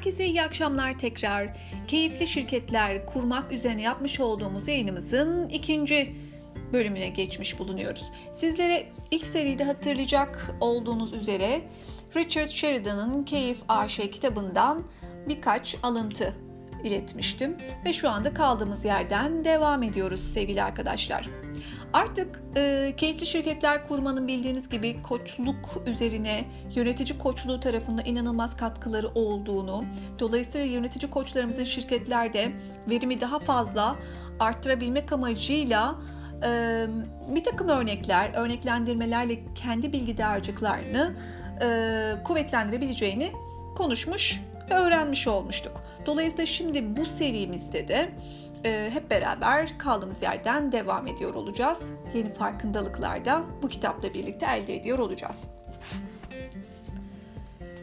Herkese iyi akşamlar tekrar. Keyifli şirketler kurmak üzerine yapmış olduğumuz yayınımızın ikinci bölümüne geçmiş bulunuyoruz. Sizlere ilk seride hatırlayacak olduğunuz üzere Richard Sheridan'ın Keyif AŞ kitabından birkaç alıntı iletmiştim ve şu anda kaldığımız yerden devam ediyoruz sevgili arkadaşlar. Artık e, keyifli şirketler kurmanın bildiğiniz gibi koçluk üzerine yönetici koçluğu tarafında inanılmaz katkıları olduğunu, dolayısıyla yönetici koçlarımızın şirketlerde verimi daha fazla arttırabilmek amacıyla e, bir takım örnekler, örneklendirmelerle kendi bilgi dağarcıklarını e, kuvvetlendirebileceğini konuşmuş ve öğrenmiş olmuştuk. Dolayısıyla şimdi bu serimizde de e, hep beraber kaldığımız yerden devam ediyor olacağız. Yeni farkındalıklar da bu kitapla birlikte elde ediyor olacağız.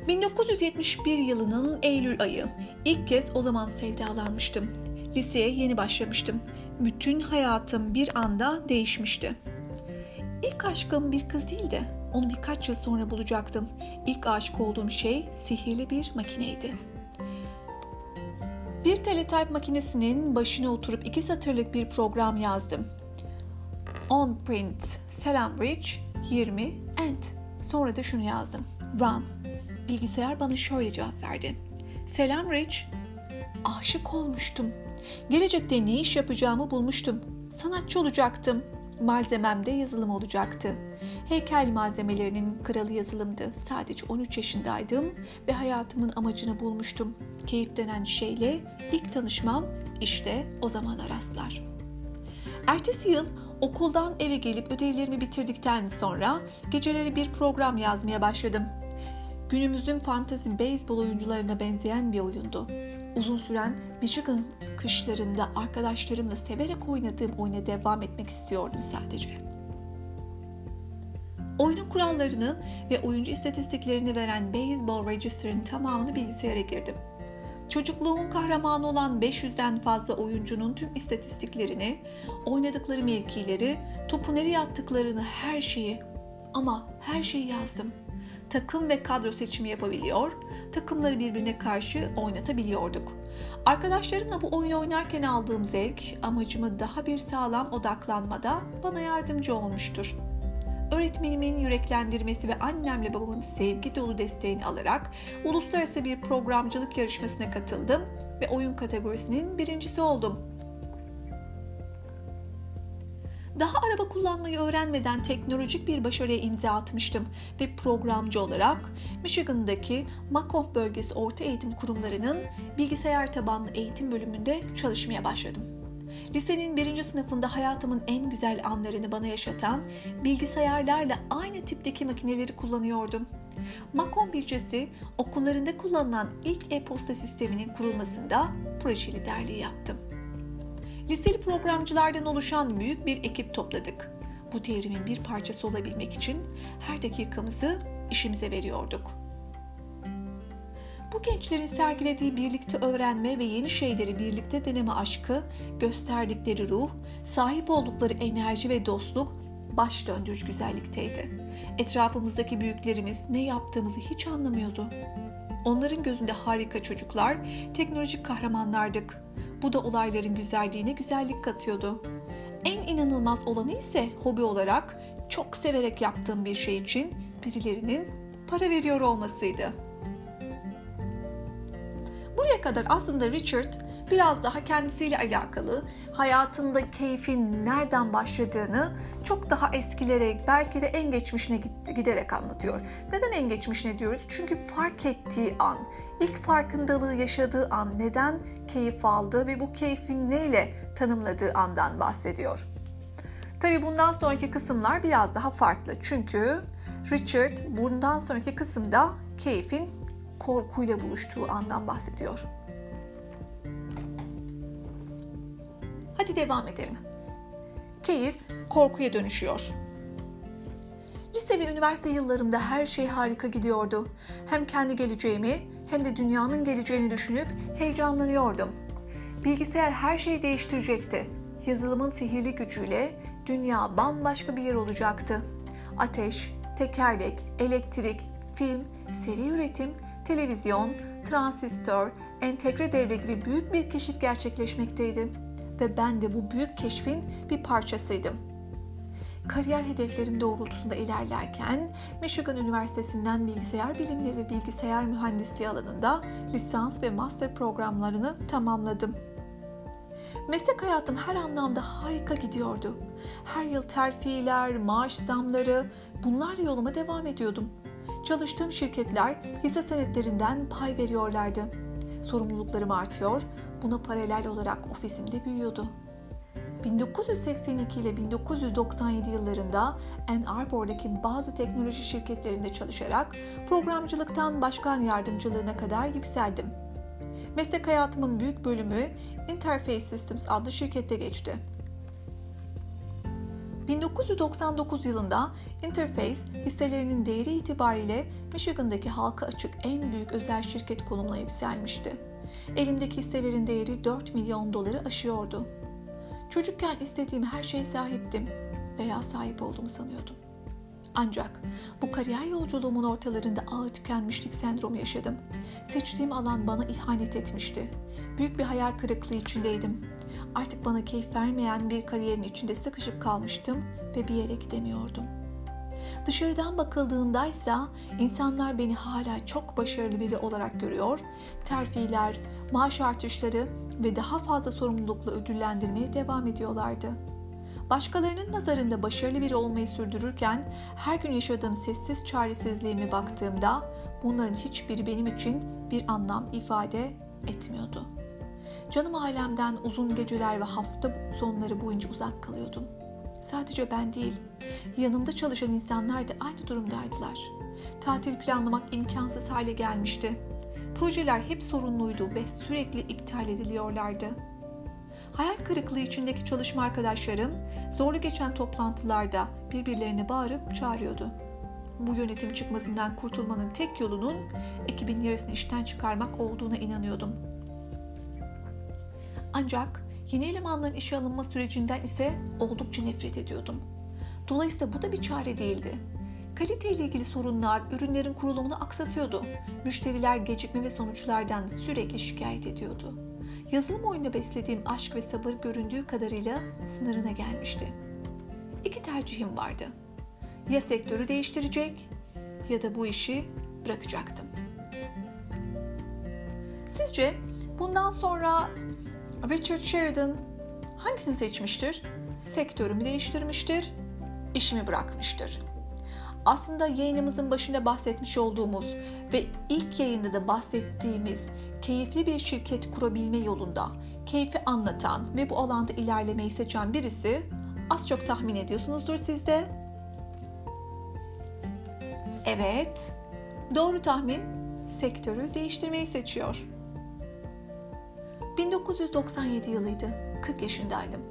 1971 yılının Eylül ayı. İlk kez o zaman sevdalanmıştım. Liseye yeni başlamıştım. Bütün hayatım bir anda değişmişti. İlk aşkım bir kız değildi. Onu birkaç yıl sonra bulacaktım. İlk aşık olduğum şey sihirli bir makineydi. Bir teletype makinesinin başına oturup iki satırlık bir program yazdım. On print, selam Rich, 20, end. Sonra da şunu yazdım. Run. Bilgisayar bana şöyle cevap verdi. Selam Rich. Aşık olmuştum. Gelecekte ne iş yapacağımı bulmuştum. Sanatçı olacaktım. Malzemem de yazılım olacaktı. Heykel malzemelerinin kralı yazılımdı. Sadece 13 yaşındaydım ve hayatımın amacını bulmuştum. Keyif denen şeyle ilk tanışmam işte o zamana rastlar. Ertesi yıl okuldan eve gelip ödevlerimi bitirdikten sonra geceleri bir program yazmaya başladım. Günümüzün fantezi beyzbol oyuncularına benzeyen bir oyundu. Uzun süren Michigan kışlarında arkadaşlarımla severek oynadığım oyuna devam etmek istiyordum sadece. Oyunun kurallarını ve oyuncu istatistiklerini veren Baseball Register'ın tamamını bilgisayara girdim. Çocukluğumun kahramanı olan 500'den fazla oyuncunun tüm istatistiklerini, oynadıkları mevkileri, topu nereye attıklarını her şeyi ama her şeyi yazdım. Takım ve kadro seçimi yapabiliyor, takımları birbirine karşı oynatabiliyorduk. Arkadaşlarımla bu oyunu oynarken aldığım zevk amacımı daha bir sağlam odaklanmada bana yardımcı olmuştur. Öğretmenimin yüreklendirmesi ve annemle babamın sevgi dolu desteğini alarak uluslararası bir programcılık yarışmasına katıldım ve oyun kategorisinin birincisi oldum. Daha araba kullanmayı öğrenmeden teknolojik bir başarıya imza atmıştım ve programcı olarak Michigan'daki Macomb bölgesi orta eğitim kurumlarının bilgisayar tabanlı eğitim bölümünde çalışmaya başladım. Lisenin birinci sınıfında hayatımın en güzel anlarını bana yaşatan bilgisayarlarla aynı tipteki makineleri kullanıyordum. Macomb ilçesi okullarında kullanılan ilk e-posta sisteminin kurulmasında proje liderliği yaptım. Liseli programcılardan oluşan büyük bir ekip topladık. Bu devrimin bir parçası olabilmek için her dakikamızı işimize veriyorduk. Bu gençlerin sergilediği birlikte öğrenme ve yeni şeyleri birlikte deneme aşkı, gösterdikleri ruh, sahip oldukları enerji ve dostluk baş döndürücü güzellikteydi. Etrafımızdaki büyüklerimiz ne yaptığımızı hiç anlamıyordu. Onların gözünde harika çocuklar, teknolojik kahramanlardık. Bu da olayların güzelliğine güzellik katıyordu. En inanılmaz olanı ise hobi olarak çok severek yaptığım bir şey için birilerinin para veriyor olmasıydı. Buraya kadar aslında Richard biraz daha kendisiyle alakalı, hayatında keyfin nereden başladığını çok daha eskilere, belki de en geçmişine giderek anlatıyor. Neden en geçmişine diyoruz? Çünkü fark ettiği an, ilk farkındalığı yaşadığı an neden keyif aldı ve bu keyfin neyle tanımladığı andan bahsediyor. Tabii bundan sonraki kısımlar biraz daha farklı. Çünkü Richard bundan sonraki kısımda keyfin korkuyla buluştuğu andan bahsediyor. Hadi devam edelim. Keyif korkuya dönüşüyor. Lise ve üniversite yıllarımda her şey harika gidiyordu. Hem kendi geleceğimi hem de dünyanın geleceğini düşünüp heyecanlanıyordum. Bilgisayar her şeyi değiştirecekti. Yazılımın sihirli gücüyle dünya bambaşka bir yer olacaktı. Ateş, tekerlek, elektrik, film, seri üretim, televizyon, transistör, entegre devre gibi büyük bir keşif gerçekleşmekteydi ve ben de bu büyük keşfin bir parçasıydım. Kariyer hedeflerim doğrultusunda ilerlerken Michigan Üniversitesi'nden bilgisayar bilimleri ve bilgisayar mühendisliği alanında lisans ve master programlarını tamamladım. Meslek hayatım her anlamda harika gidiyordu. Her yıl terfiler, maaş zamları bunlarla yoluma devam ediyordum. Çalıştığım şirketler hisse senetlerinden pay veriyorlardı. Sorumluluklarım artıyor, buna paralel olarak ofisimde büyüyordu. 1982 ile 1997 yıllarında Ann Arbor'daki bazı teknoloji şirketlerinde çalışarak programcılıktan başkan yardımcılığına kadar yükseldim. Meslek hayatımın büyük bölümü Interface Systems adlı şirkette geçti. 1999 yılında Interface hisselerinin değeri itibariyle Michigan'daki halka açık en büyük özel şirket konumuna yükselmişti. Elimdeki hisselerin değeri 4 milyon doları aşıyordu. Çocukken istediğim her şeye sahiptim veya sahip olduğumu sanıyordum. Ancak bu kariyer yolculuğumun ortalarında ağır tükenmişlik sendromu yaşadım. Seçtiğim alan bana ihanet etmişti. Büyük bir hayal kırıklığı içindeydim. Artık bana keyif vermeyen bir kariyerin içinde sıkışıp kalmıştım ve bir yere gidemiyordum. Dışarıdan bakıldığında ise insanlar beni hala çok başarılı biri olarak görüyor, terfiler, maaş artışları ve daha fazla sorumlulukla ödüllendirmeye devam ediyorlardı. Başkalarının nazarında başarılı biri olmayı sürdürürken her gün yaşadığım sessiz çaresizliğime baktığımda bunların hiçbiri benim için bir anlam ifade etmiyordu. Canım ailemden uzun geceler ve hafta sonları boyunca uzak kalıyordum. Sadece ben değil, yanımda çalışan insanlar da aynı durumdaydılar. Tatil planlamak imkansız hale gelmişti. Projeler hep sorunluydu ve sürekli iptal ediliyorlardı. Hayal kırıklığı içindeki çalışma arkadaşlarım zorlu geçen toplantılarda birbirlerine bağırıp çağırıyordu. Bu yönetim çıkmasından kurtulmanın tek yolunun ekibin yarısını işten çıkarmak olduğuna inanıyordum. Ancak yeni elemanların işe alınma sürecinden ise oldukça nefret ediyordum. Dolayısıyla bu da bir çare değildi. Kalite ile ilgili sorunlar ürünlerin kurulumunu aksatıyordu. Müşteriler gecikme ve sonuçlardan sürekli şikayet ediyordu. Yazılım oyunda beslediğim aşk ve sabır göründüğü kadarıyla sınırına gelmişti. İki tercihim vardı. Ya sektörü değiştirecek ya da bu işi bırakacaktım. Sizce bundan sonra Richard Sheridan hangisini seçmiştir? Sektörümü değiştirmiştir, işimi bırakmıştır. Aslında yayınımızın başında bahsetmiş olduğumuz ve ilk yayında da bahsettiğimiz keyifli bir şirket kurabilme yolunda keyfi anlatan ve bu alanda ilerlemeyi seçen birisi az çok tahmin ediyorsunuzdur sizde. Evet, doğru tahmin sektörü değiştirmeyi seçiyor. 1997 yılıydı. 40 yaşındaydım.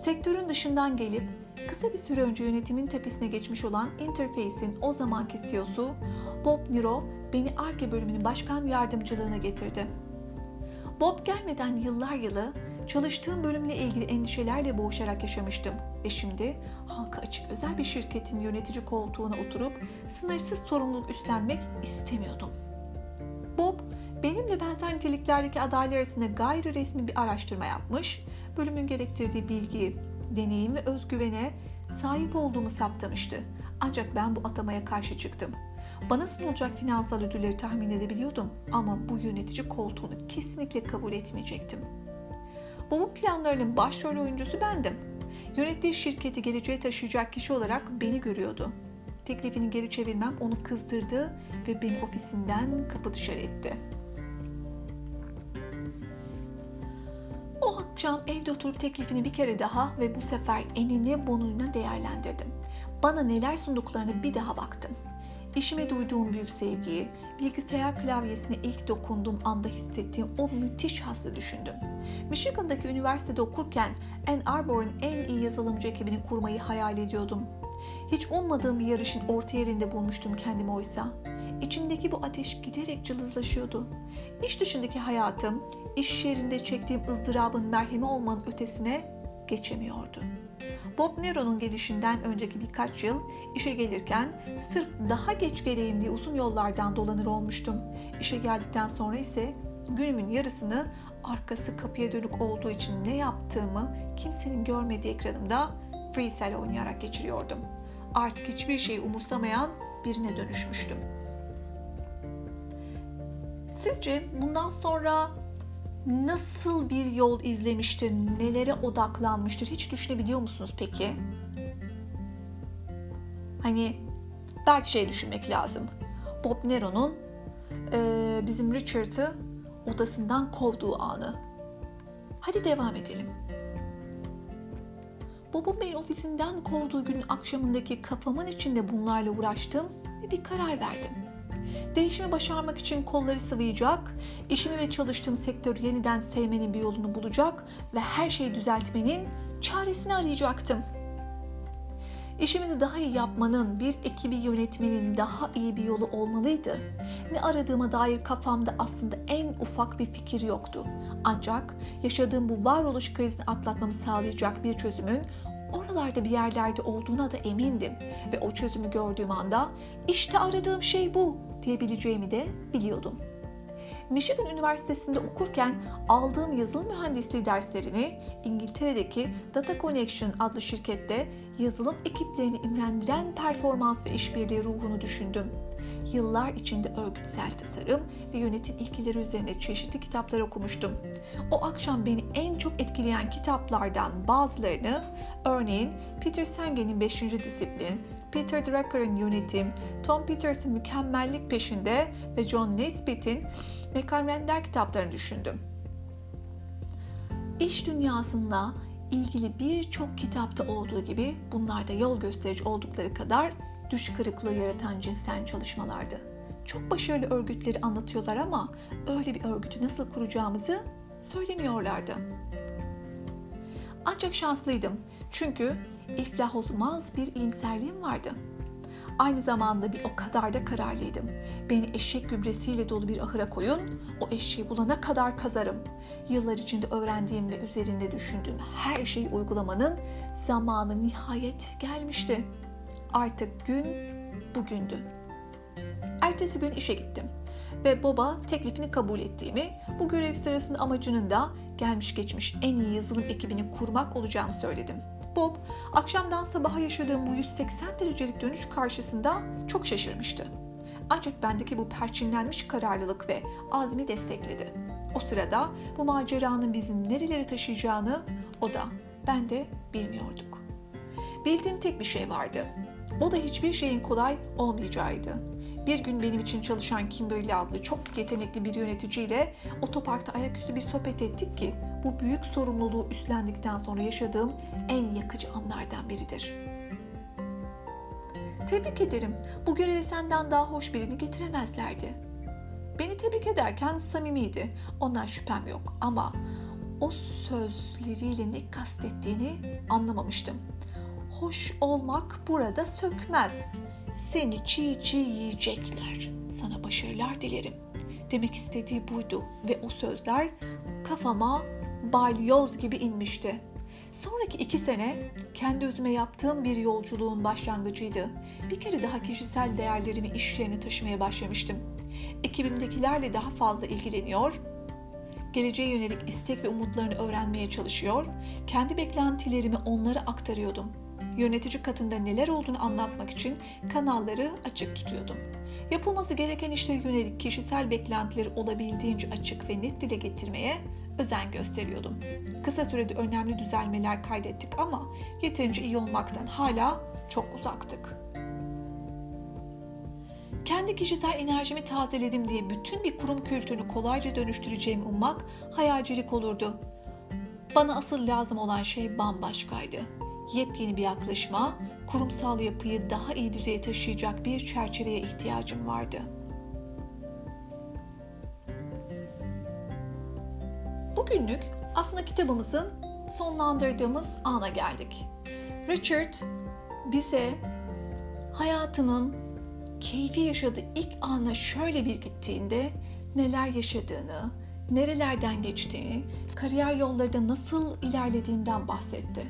Sektörün dışından gelip kısa bir süre önce yönetimin tepesine geçmiş olan Interface'in o zamanki CEO'su Bob Niro beni ARGE bölümünün başkan yardımcılığına getirdi. Bob gelmeden yıllar yılı çalıştığım bölümle ilgili endişelerle boğuşarak yaşamıştım ve şimdi halka açık özel bir şirketin yönetici koltuğuna oturup sınırsız sorumluluk üstlenmek istemiyordum. Bob benimle benzer niteliklerdeki adaylar arasında gayri resmi bir araştırma yapmış, bölümün gerektirdiği bilgi, deneyim ve özgüvene sahip olduğumu saptamıştı. Ancak ben bu atamaya karşı çıktım. Bana sunulacak finansal ödülleri tahmin edebiliyordum ama bu yönetici koltuğunu kesinlikle kabul etmeyecektim. Bob'un planlarının başrol oyuncusu bendim. Yönettiği şirketi geleceğe taşıyacak kişi olarak beni görüyordu. Teklifini geri çevirmem onu kızdırdı ve beni ofisinden kapı dışarı etti. Akşam evde oturup teklifini bir kere daha ve bu sefer enine bonuyla değerlendirdim. Bana neler sunduklarını bir daha baktım. İşime duyduğum büyük sevgiyi, bilgisayar klavyesine ilk dokunduğum anda hissettiğim o müthiş hazzı düşündüm. Michigan'daki üniversitede okurken Ann Arbor'un en iyi yazılımcı ekibini kurmayı hayal ediyordum. Hiç ummadığım bir yarışın orta yerinde bulmuştum kendimi oysa. İçimdeki bu ateş giderek cılızlaşıyordu. İş dışındaki hayatım, iş yerinde çektiğim ızdırabın merhemi olmanın ötesine geçemiyordu. Bob Nero'nun gelişinden önceki birkaç yıl işe gelirken sırf daha geç geleyim diye uzun yollardan dolanır olmuştum. İşe geldikten sonra ise günümün yarısını arkası kapıya dönük olduğu için ne yaptığımı kimsenin görmediği ekranımda freestyle oynayarak geçiriyordum. Artık hiçbir şeyi umursamayan birine dönüşmüştüm. Sizce bundan sonra nasıl bir yol izlemiştir, nelere odaklanmıştır hiç düşünebiliyor musunuz peki? Hani belki şey düşünmek lazım. Bob Nero'nun e, bizim Richard'ı odasından kovduğu anı. Hadi devam edelim. Bob'un beni ofisinden kovduğu günün akşamındaki kafamın içinde bunlarla uğraştım ve bir karar verdim. Değişimi başarmak için kolları sıvayacak, işimi ve çalıştığım sektörü yeniden sevmenin bir yolunu bulacak ve her şeyi düzeltmenin çaresini arayacaktım.'' İşimizi daha iyi yapmanın, bir ekibi yönetmenin daha iyi bir yolu olmalıydı. Ne aradığıma dair kafamda aslında en ufak bir fikir yoktu. Ancak yaşadığım bu varoluş krizini atlatmamı sağlayacak bir çözümün oralarda bir yerlerde olduğuna da emindim ve o çözümü gördüğüm anda işte aradığım şey bu diyebileceğimi de biliyordum. Michigan Üniversitesi'nde okurken aldığım yazılım mühendisliği derslerini İngiltere'deki Data Connection adlı şirkette yazılım ekiplerini imrendiren performans ve işbirliği ruhunu düşündüm. Yıllar içinde örgütsel tasarım ve yönetim ilkeleri üzerine çeşitli kitaplar okumuştum. O akşam beni en çok etkileyen kitaplardan bazılarını, örneğin Peter Sengen'in 5. Disiplin, Peter Drucker'ın Yönetim, Tom Peters'ın Mükemmellik Peşinde ve John Naisbitt'in Mekan Render kitaplarını düşündüm. İş dünyasında ilgili birçok kitapta olduğu gibi bunlar da yol gösterici oldukları kadar düş kırıklığı yaratan cinsten çalışmalardı. Çok başarılı örgütleri anlatıyorlar ama öyle bir örgütü nasıl kuracağımızı söylemiyorlardı. Ancak şanslıydım çünkü iflah olmaz bir iyimserliğim vardı. Aynı zamanda bir o kadar da kararlıydım. Beni eşek gübresiyle dolu bir ahıra koyun, o eşeği bulana kadar kazarım. Yıllar içinde öğrendiğim ve üzerinde düşündüğüm her şeyi uygulamanın zamanı nihayet gelmişti. Artık gün bugündü. Ertesi gün işe gittim ve Bob'a teklifini kabul ettiğimi, bu görev sırasında amacının da gelmiş geçmiş en iyi yazılım ekibini kurmak olacağını söyledim. Bob, akşamdan sabaha yaşadığım bu 180 derecelik dönüş karşısında çok şaşırmıştı. Ancak bendeki bu perçinlenmiş kararlılık ve azmi destekledi. O sırada bu maceranın bizi nerelere taşıyacağını o da ben de bilmiyorduk. Bildiğim tek bir şey vardı. O da hiçbir şeyin kolay olmayacağıydı. Bir gün benim için çalışan Kimberly adlı çok yetenekli bir yöneticiyle otoparkta ayaküstü bir sohbet ettik ki bu büyük sorumluluğu üstlendikten sonra yaşadığım en yakıcı anlardan biridir. Tebrik ederim. Bu göreve senden daha hoş birini getiremezlerdi. Beni tebrik ederken samimiydi. Ondan şüphem yok ama o sözleriyle ne kastettiğini anlamamıştım. Hoş olmak burada sökmez. Seni çiğ çiğ yiyecekler. Sana başarılar dilerim. Demek istediği buydu ve o sözler kafama balyoz gibi inmişti. Sonraki iki sene kendi özüme yaptığım bir yolculuğun başlangıcıydı. Bir kere daha kişisel değerlerimi işlerine taşımaya başlamıştım. Ekibimdekilerle daha fazla ilgileniyor, geleceğe yönelik istek ve umutlarını öğrenmeye çalışıyor, kendi beklentilerimi onlara aktarıyordum. Yönetici katında neler olduğunu anlatmak için kanalları açık tutuyordum. Yapılması gereken işlere yönelik kişisel beklentileri olabildiğince açık ve net dile getirmeye özen gösteriyordum. Kısa sürede önemli düzelmeler kaydettik ama yeterince iyi olmaktan hala çok uzaktık. Kendi kişisel enerjimi tazeledim diye bütün bir kurum kültürünü kolayca dönüştüreceğimi ummak hayalcilik olurdu. Bana asıl lazım olan şey bambaşkaydı. Yepyeni bir yaklaşıma, kurumsal yapıyı daha iyi düzeye taşıyacak bir çerçeveye ihtiyacım vardı.'' Bugünlük aslında kitabımızın sonlandırdığımız ana geldik. Richard bize hayatının keyfi yaşadığı ilk ana şöyle bir gittiğinde neler yaşadığını, nerelerden geçtiğini, kariyer yollarında nasıl ilerlediğinden bahsetti.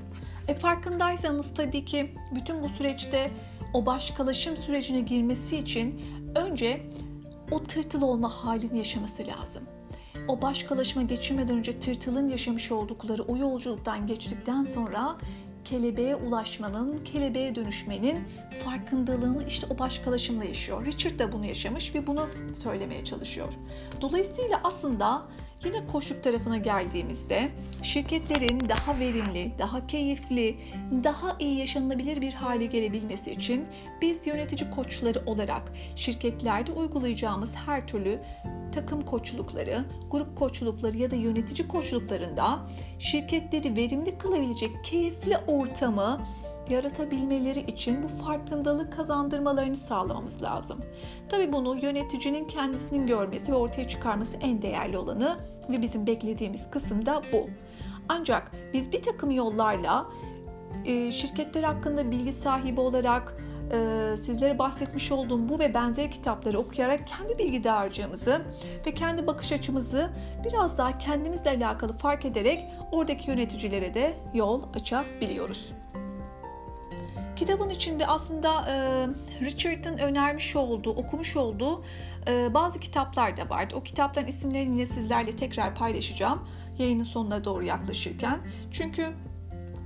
E farkındaysanız tabii ki bütün bu süreçte o başkalaşım sürecine girmesi için önce o tırtıl olma halini yaşaması lazım. O başkalaşıma geçirmeden önce tırtılın yaşamış oldukları o yolculuktan geçtikten sonra kelebeğe ulaşmanın, kelebeğe dönüşmenin farkındalığını işte o başkalaşımla yaşıyor. Richard da bunu yaşamış ve bunu söylemeye çalışıyor. Dolayısıyla aslında Yine koşuk tarafına geldiğimizde şirketlerin daha verimli, daha keyifli, daha iyi yaşanılabilir bir hale gelebilmesi için biz yönetici koçları olarak şirketlerde uygulayacağımız her türlü takım koçlukları, grup koçlukları ya da yönetici koçluklarında şirketleri verimli kılabilecek keyifli ortamı yaratabilmeleri için bu farkındalık kazandırmalarını sağlamamız lazım. Tabi bunu yöneticinin kendisinin görmesi ve ortaya çıkarması en değerli olanı ve bizim beklediğimiz kısım da bu. Ancak biz bir takım yollarla e, şirketler hakkında bilgi sahibi olarak e, sizlere bahsetmiş olduğum bu ve benzer kitapları okuyarak kendi bilgi dağarcığımızı ve kendi bakış açımızı biraz daha kendimizle alakalı fark ederek oradaki yöneticilere de yol açabiliyoruz. Kitabın içinde aslında e, Richard'ın önermiş olduğu, okumuş olduğu e, bazı kitaplar da vardı. O kitapların isimlerini yine sizlerle tekrar paylaşacağım yayının sonuna doğru yaklaşırken. Çünkü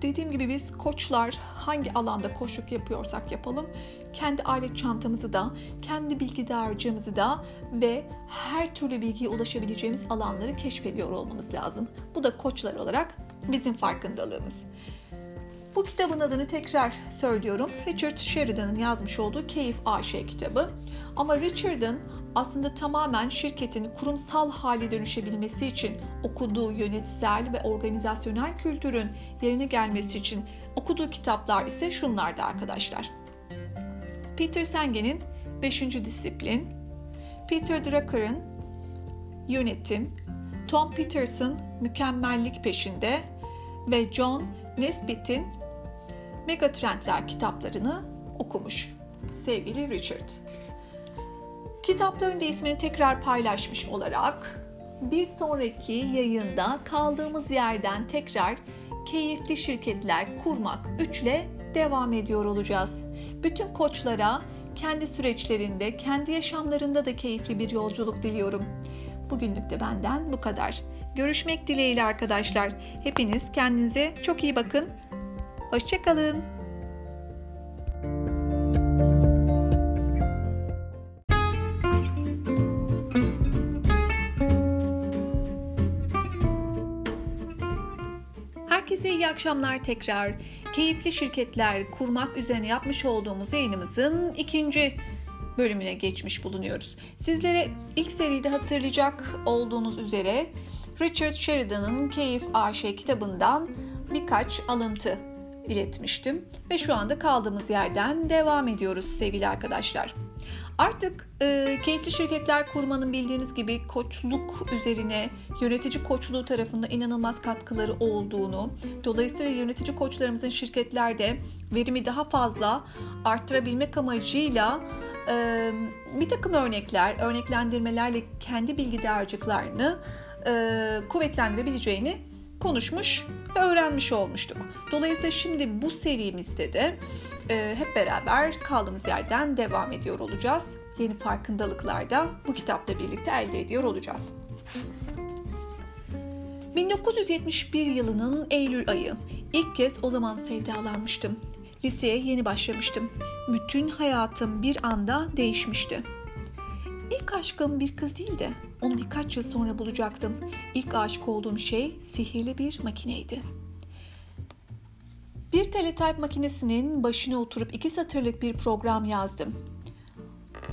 dediğim gibi biz koçlar hangi alanda koşuk yapıyorsak yapalım kendi alet çantamızı da, kendi bilgi dağarcığımızı da ve her türlü bilgiye ulaşabileceğimiz alanları keşfediyor olmamız lazım. Bu da koçlar olarak bizim farkındalığımız. Bu kitabın adını tekrar söylüyorum. Richard Sheridan'ın yazmış olduğu Keyif AŞ kitabı. Ama Richard'ın aslında tamamen şirketin kurumsal hale dönüşebilmesi için okuduğu yönetsel ve organizasyonel kültürün yerine gelmesi için okuduğu kitaplar ise şunlardı arkadaşlar. Peter Sengen'in 5. Disiplin, Peter Drucker'ın Yönetim, Tom Peterson Mükemmellik Peşinde ve John Nesbitt'in Megatrendler kitaplarını okumuş sevgili Richard. Kitapların da ismini tekrar paylaşmış olarak bir sonraki yayında kaldığımız yerden tekrar keyifli şirketler kurmak 3 ile devam ediyor olacağız. Bütün koçlara kendi süreçlerinde, kendi yaşamlarında da keyifli bir yolculuk diliyorum. Bugünlük de benden bu kadar. Görüşmek dileğiyle arkadaşlar. Hepiniz kendinize çok iyi bakın. Hoşçakalın. Herkese iyi akşamlar tekrar. Keyifli şirketler kurmak üzerine yapmış olduğumuz yayınımızın ikinci bölümüne geçmiş bulunuyoruz. Sizlere ilk seride hatırlayacak olduğunuz üzere Richard Sheridan'ın Keyif AŞ kitabından birkaç alıntı iletmiştim ve şu anda kaldığımız yerden devam ediyoruz sevgili arkadaşlar. Artık e, keyifli şirketler kurmanın bildiğiniz gibi koçluk üzerine yönetici koçluğu tarafında inanılmaz katkıları olduğunu, dolayısıyla yönetici koçlarımızın şirketlerde verimi daha fazla arttırabilmek amacıyla e, bir takım örnekler, örneklendirmelerle kendi bilgi dağarcıklarını e, kuvvetlendirebileceğini konuşmuş ve öğrenmiş olmuştuk. Dolayısıyla şimdi bu serimizde de e, hep beraber kaldığımız yerden devam ediyor olacağız. Yeni farkındalıklar da bu kitapla birlikte elde ediyor olacağız. 1971 yılının Eylül ayı. İlk kez o zaman sevdalanmıştım. Liseye yeni başlamıştım. Bütün hayatım bir anda değişmişti. İlk aşkım bir kız değildi. Onu birkaç yıl sonra bulacaktım. İlk aşık olduğum şey sihirli bir makineydi. Bir teletype makinesinin başına oturup iki satırlık bir program yazdım.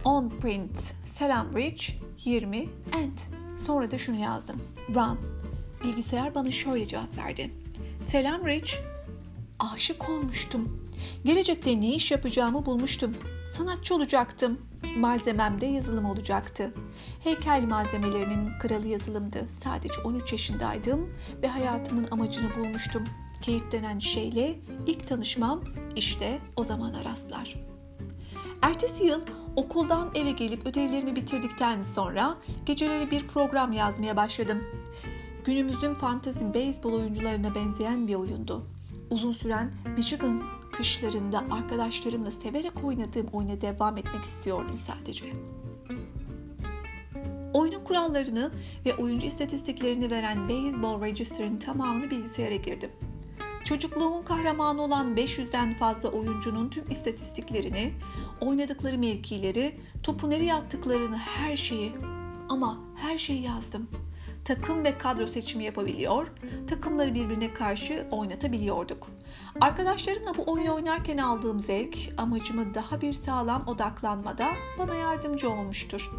On print, selam rich, 20, end. Sonra da şunu yazdım. Run. Bilgisayar bana şöyle cevap verdi. Selam Rich. Aşık olmuştum. Gelecekte ne iş yapacağımı bulmuştum. Sanatçı olacaktım. Malzemem de yazılım olacaktı. Heykel malzemelerinin kralı yazılımdı. Sadece 13 yaşındaydım ve hayatımın amacını bulmuştum. Keyif denen şeyle ilk tanışmam işte o zamana rastlar. Ertesi yıl Okuldan eve gelip ödevlerimi bitirdikten sonra geceleri bir program yazmaya başladım. Günümüzün fantezi beyzbol oyuncularına benzeyen bir oyundu. Uzun süren Michigan kışlarında arkadaşlarımla severek oynadığım oyuna devam etmek istiyordum sadece. Oyunun kurallarını ve oyuncu istatistiklerini veren Baseball Register'ın tamamını bilgisayara girdim. Çocukluğumun kahramanı olan 500'den fazla oyuncunun tüm istatistiklerini, oynadıkları mevkileri, topu nereye attıklarını her şeyi ama her şeyi yazdım. Takım ve kadro seçimi yapabiliyor, takımları birbirine karşı oynatabiliyorduk. Arkadaşlarımla bu oyunu oynarken aldığım zevk amacıma daha bir sağlam odaklanmada bana yardımcı olmuştur.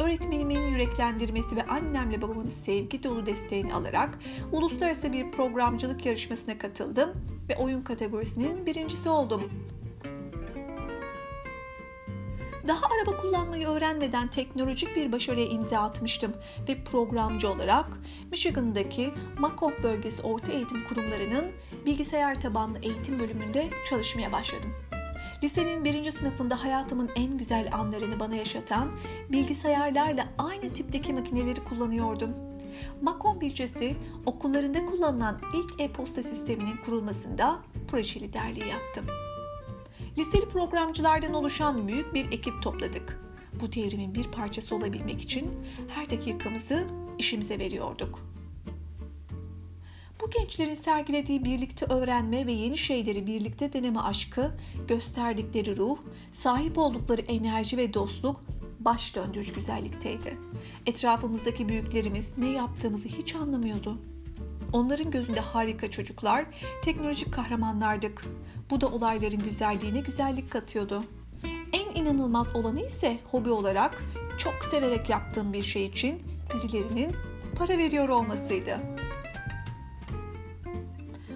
Öğretmenimin yüreklendirmesi ve annemle babamın sevgi dolu desteğini alarak uluslararası bir programcılık yarışmasına katıldım ve oyun kategorisinin birincisi oldum. Daha araba kullanmayı öğrenmeden teknolojik bir başarıya imza atmıştım ve programcı olarak Michigan'daki Macomb bölgesi orta eğitim kurumlarının bilgisayar tabanlı eğitim bölümünde çalışmaya başladım. Lisenin birinci sınıfında hayatımın en güzel anlarını bana yaşatan bilgisayarlarla aynı tipteki makineleri kullanıyordum. Macomb ilçesi okullarında kullanılan ilk e-posta sisteminin kurulmasında proje liderliği yaptım. Liseli programcılardan oluşan büyük bir ekip topladık. Bu devrimin bir parçası olabilmek için her dakikamızı işimize veriyorduk. Bu gençlerin sergilediği birlikte öğrenme ve yeni şeyleri birlikte deneme aşkı, gösterdikleri ruh, sahip oldukları enerji ve dostluk baş döndürücü güzellikteydi. Etrafımızdaki büyüklerimiz ne yaptığımızı hiç anlamıyordu. Onların gözünde harika çocuklar, teknolojik kahramanlardık. Bu da olayların güzelliğine güzellik katıyordu. En inanılmaz olanı ise hobi olarak çok severek yaptığım bir şey için birilerinin para veriyor olmasıydı.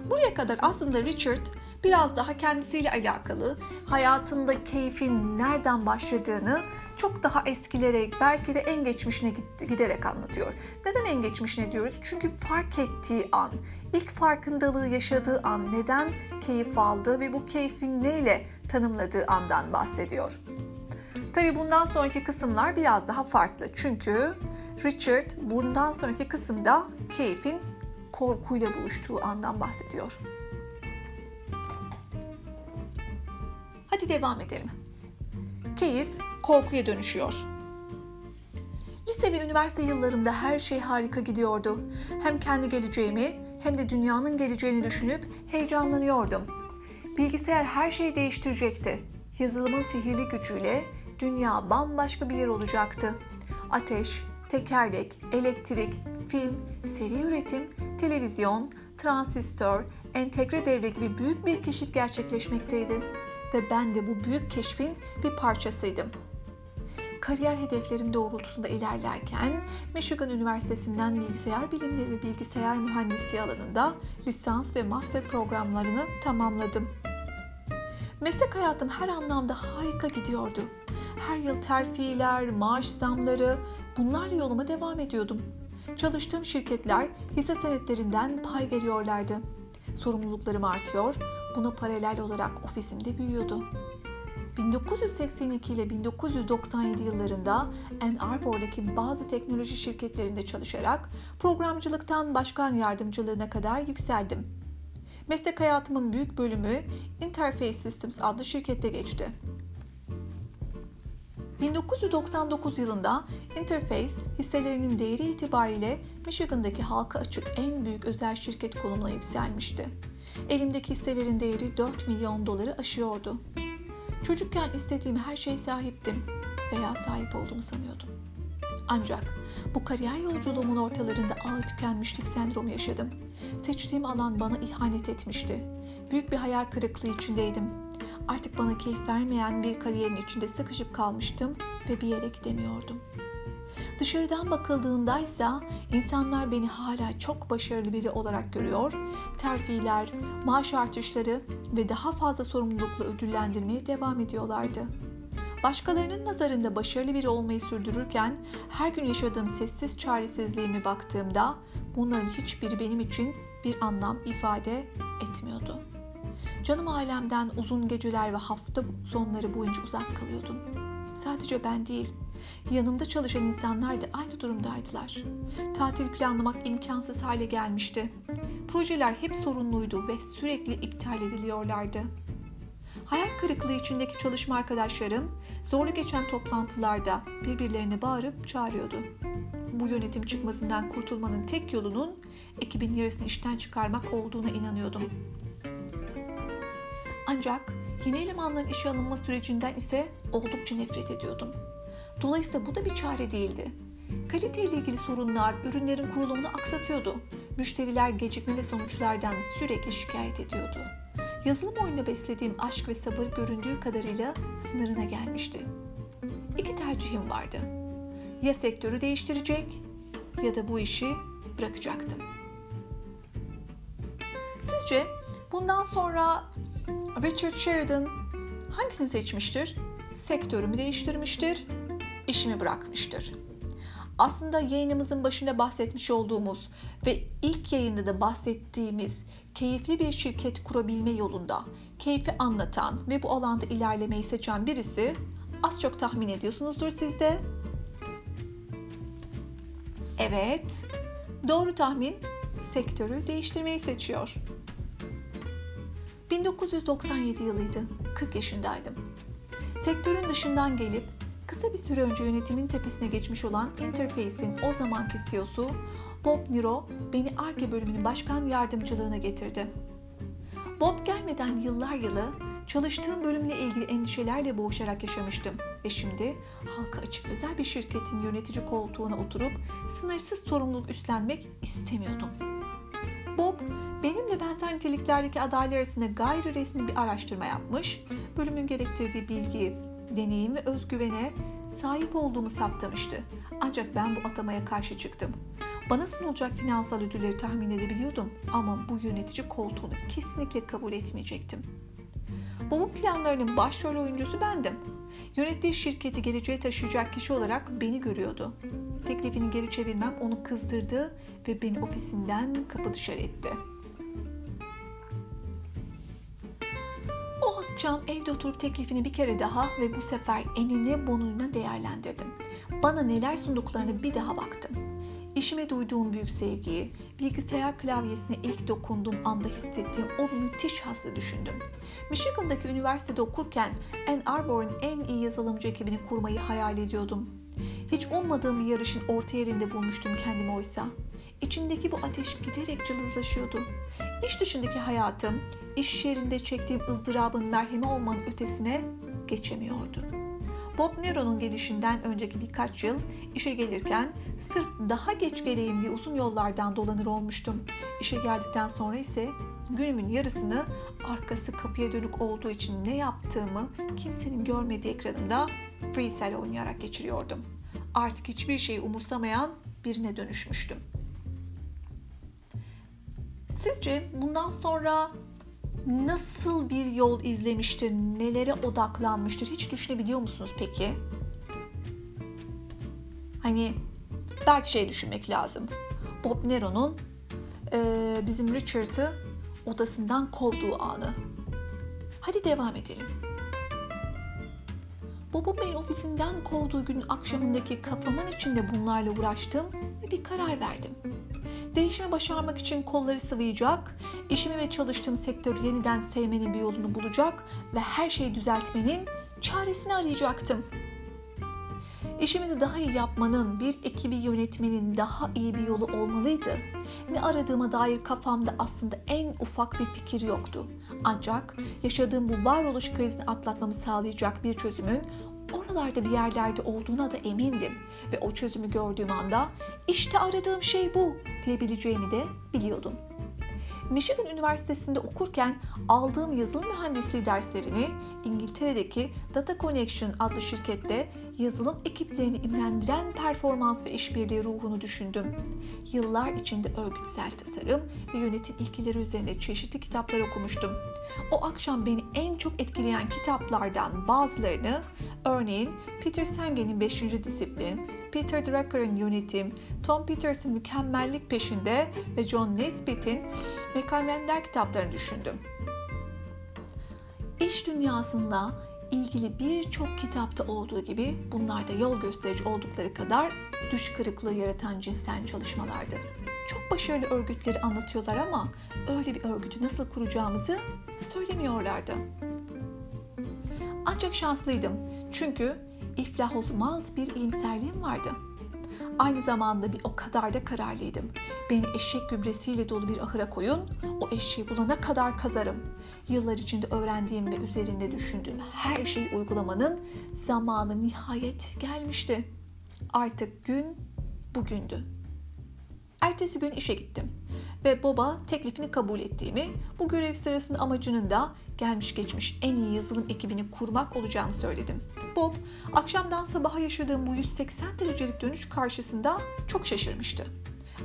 Buraya kadar aslında Richard biraz daha kendisiyle alakalı, hayatında keyfin nereden başladığını çok daha eskilere, belki de en geçmişine giderek anlatıyor. Neden en geçmişine diyoruz? Çünkü fark ettiği an, ilk farkındalığı yaşadığı an, neden keyif aldığı ve bu keyfin neyle tanımladığı andan bahsediyor. Tabii bundan sonraki kısımlar biraz daha farklı. Çünkü Richard bundan sonraki kısımda keyfin korkuyla buluştuğu andan bahsediyor. Hadi devam edelim. Keyif korkuya dönüşüyor. Lise ve üniversite yıllarımda her şey harika gidiyordu. Hem kendi geleceğimi hem de dünyanın geleceğini düşünüp heyecanlanıyordum. Bilgisayar her şeyi değiştirecekti. Yazılımın sihirli gücüyle dünya bambaşka bir yer olacaktı. Ateş, tekerlek, elektrik, film, seri üretim, televizyon, transistör, entegre devre gibi büyük bir keşif gerçekleşmekteydi ve ben de bu büyük keşfin bir parçasıydım. Kariyer hedeflerim doğrultusunda ilerlerken Michigan Üniversitesi'nden bilgisayar bilimleri ve bilgisayar mühendisliği alanında lisans ve master programlarını tamamladım. Meslek hayatım her anlamda harika gidiyordu. Her yıl terfiler, maaş zamları bunlarla yoluma devam ediyordum. Çalıştığım şirketler hisse senetlerinden pay veriyorlardı. Sorumluluklarım artıyor, buna paralel olarak ofisimde büyüyordu. 1982 ile 1997 yıllarında Ann Arbor'daki bazı teknoloji şirketlerinde çalışarak programcılıktan başkan yardımcılığına kadar yükseldim. Meslek hayatımın büyük bölümü Interface Systems adlı şirkette geçti. 1999 yılında Interface hisselerinin değeri itibariyle Michigan'daki halka açık en büyük özel şirket konumuna yükselmişti. Elimdeki hisselerin değeri 4 milyon doları aşıyordu. Çocukken istediğim her şeye sahiptim veya sahip olduğumu sanıyordum. Ancak bu kariyer yolculuğumun ortalarında ağır tükenmişlik sendromu yaşadım. Seçtiğim alan bana ihanet etmişti. Büyük bir hayal kırıklığı içindeydim Artık bana keyif vermeyen bir kariyerin içinde sıkışıp kalmıştım ve bir yere gidemiyordum. Dışarıdan bakıldığında ise insanlar beni hala çok başarılı biri olarak görüyor, terfiler, maaş artışları ve daha fazla sorumlulukla ödüllendirmeye devam ediyorlardı. Başkalarının nazarında başarılı biri olmayı sürdürürken her gün yaşadığım sessiz çaresizliğimi baktığımda bunların hiçbiri benim için bir anlam ifade etmiyordu. Canım ailemden uzun geceler ve hafta sonları boyunca uzak kalıyordum. sadece ben değil, yanımda çalışan insanlar da aynı durumdaydılar. Tatil planlamak imkansız hale gelmişti. Projeler hep sorunluydu ve sürekli iptal ediliyorlardı. Hayal kırıklığı içindeki çalışma arkadaşlarım zorlu geçen toplantılarda birbirlerine bağırıp çağırıyordu. Bu yönetim çıkmazından kurtulmanın tek yolunun ekibin yarısını işten çıkarmak olduğuna inanıyordum. Ancak yeni elemanların işe alınma sürecinden ise oldukça nefret ediyordum. Dolayısıyla bu da bir çare değildi. Kaliteyle ilgili sorunlar ürünlerin kurulumunu aksatıyordu. Müşteriler gecikme ve sonuçlardan sürekli şikayet ediyordu. Yazılım oyununa beslediğim aşk ve sabır göründüğü kadarıyla sınırına gelmişti. İki tercihim vardı. Ya sektörü değiştirecek ya da bu işi bırakacaktım. Sizce bundan sonra Richard Sheridan hangisini seçmiştir? Sektörümü değiştirmiştir, işimi bırakmıştır. Aslında yayınımızın başında bahsetmiş olduğumuz ve ilk yayında da bahsettiğimiz keyifli bir şirket kurabilme yolunda keyfi anlatan ve bu alanda ilerlemeyi seçen birisi az çok tahmin ediyorsunuzdur siz de. Evet, doğru tahmin sektörü değiştirmeyi seçiyor. 1997 yılıydı. 40 yaşındaydım. Sektörün dışından gelip kısa bir süre önce yönetimin tepesine geçmiş olan Interface'in o zamanki CEO'su Bob Niro beni ARGE bölümünün başkan yardımcılığına getirdi. Bob gelmeden yıllar yılı çalıştığım bölümle ilgili endişelerle boğuşarak yaşamıştım ve şimdi halka açık özel bir şirketin yönetici koltuğuna oturup sınırsız sorumluluk üstlenmek istemiyordum. Bob, benimle benzer niteliklerdeki adaylar arasında gayri resmi bir araştırma yapmış, bölümün gerektirdiği bilgi, deneyim ve özgüvene sahip olduğumu saptamıştı. Ancak ben bu atamaya karşı çıktım. Bana sunulacak finansal ödülleri tahmin edebiliyordum ama bu yönetici koltuğunu kesinlikle kabul etmeyecektim. Bob'un planlarının başrol oyuncusu bendim. Yönettiği şirketi geleceğe taşıyacak kişi olarak beni görüyordu. Teklifini geri çevirmem onu kızdırdı ve beni ofisinden kapı dışarı etti. Akşam evde oturup teklifini bir kere daha ve bu sefer enine bonuyla değerlendirdim. Bana neler sunduklarını bir daha baktım. İşime duyduğum büyük sevgiyi, bilgisayar klavyesine ilk dokunduğum anda hissettiğim o müthiş hazzı düşündüm. Michigan'daki üniversitede okurken Ann Arbor'un en iyi yazılımcı ekibini kurmayı hayal ediyordum. Hiç ummadığım bir yarışın orta yerinde bulmuştum kendimi oysa. İçimdeki bu ateş giderek cılızlaşıyordu. İş dışındaki hayatım, iş yerinde çektiğim ızdırabın merhemi olmanın ötesine geçemiyordu. Bob Nero'nun gelişinden önceki birkaç yıl işe gelirken sırf daha geç geleyim diye uzun yollardan dolanır olmuştum. İşe geldikten sonra ise günümün yarısını arkası kapıya dönük olduğu için ne yaptığımı kimsenin görmediği ekranımda freestyle oynayarak geçiriyordum. Artık hiçbir şeyi umursamayan birine dönüşmüştüm. Sizce bundan sonra nasıl bir yol izlemiştir, nelere odaklanmıştır hiç düşünebiliyor musunuz peki? Hani belki şey düşünmek lazım. Bob Nero'nun e, bizim Richard'ı odasından kovduğu anı. Hadi devam edelim. Bob'un beni ofisinden kovduğu günün akşamındaki kafamın içinde bunlarla uğraştım ve bir karar verdim. Değişimi başarmak için kolları sıvayacak, işimi ve çalıştığım sektörü yeniden sevmenin bir yolunu bulacak ve her şeyi düzeltmenin çaresini arayacaktım. İşimizi daha iyi yapmanın, bir ekibi yönetmenin daha iyi bir yolu olmalıydı. Ne aradığıma dair kafamda aslında en ufak bir fikir yoktu. Ancak yaşadığım bu varoluş krizini atlatmamı sağlayacak bir çözümün oralarda bir yerlerde olduğuna da emindim ve o çözümü gördüğüm anda işte aradığım şey bu diyebileceğimi de biliyordum. Michigan Üniversitesi'nde okurken aldığım yazılım mühendisliği derslerini İngiltere'deki Data Connection adlı şirkette yazılım ekiplerini imrendiren performans ve işbirliği ruhunu düşündüm. Yıllar içinde örgütsel tasarım ve yönetim ilkeleri üzerine çeşitli kitaplar okumuştum. O akşam beni en çok etkileyen kitaplardan bazılarını örneğin Peter Sengen'in 5. Disiplin, Peter Drucker'ın Yönetim, Tom Peters'ın Mükemmellik Peşinde ve John Naisbitt'in Mekan Render kitaplarını düşündüm. İş dünyasında ilgili birçok kitapta olduğu gibi bunlar da yol gösterici oldukları kadar düş kırıklığı yaratan cinsten çalışmalardı. Çok başarılı örgütleri anlatıyorlar ama öyle bir örgütü nasıl kuracağımızı söylemiyorlardı. Ancak şanslıydım çünkü iflah olmaz bir iyimserliğim vardı. Aynı zamanda bir o kadar da kararlıydım. Beni eşek gübresiyle dolu bir ahıra koyun, o eşeği bulana kadar kazarım. Yıllar içinde öğrendiğim ve üzerinde düşündüğüm her şeyi uygulamanın zamanı nihayet gelmişti. Artık gün bugündü. Ertesi gün işe gittim ve baba teklifini kabul ettiğimi, bu görev sırasında amacının da gelmiş geçmiş en iyi yazılım ekibini kurmak olacağını söyledim. Bob, akşamdan sabaha yaşadığım bu 180 derecelik dönüş karşısında çok şaşırmıştı.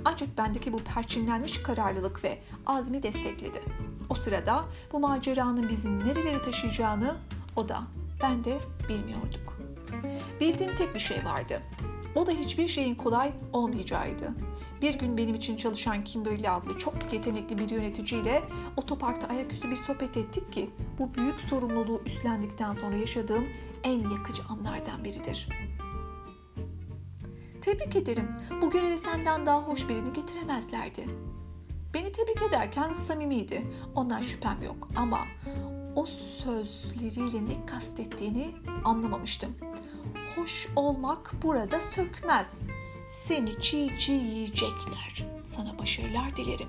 Ancak bendeki bu perçinlenmiş kararlılık ve azmi destekledi. O sırada bu maceranın bizi nerelere taşıyacağını o da ben de bilmiyorduk. Bildiğim tek bir şey vardı. O da hiçbir şeyin kolay olmayacağıydı. Bir gün benim için çalışan Kimberly adlı çok yetenekli bir yöneticiyle otoparkta ayaküstü bir sohbet ettik ki bu büyük sorumluluğu üstlendikten sonra yaşadığım en yakıcı anlardan biridir. Tebrik ederim. Bu göreve senden daha hoş birini getiremezlerdi. Beni tebrik ederken samimiydi. Ondan şüphem yok ama o sözleriyle ne kastettiğini anlamamıştım. Hoş olmak burada sökmez. Seni çiğ çiğ yiyecekler. Sana başarılar dilerim.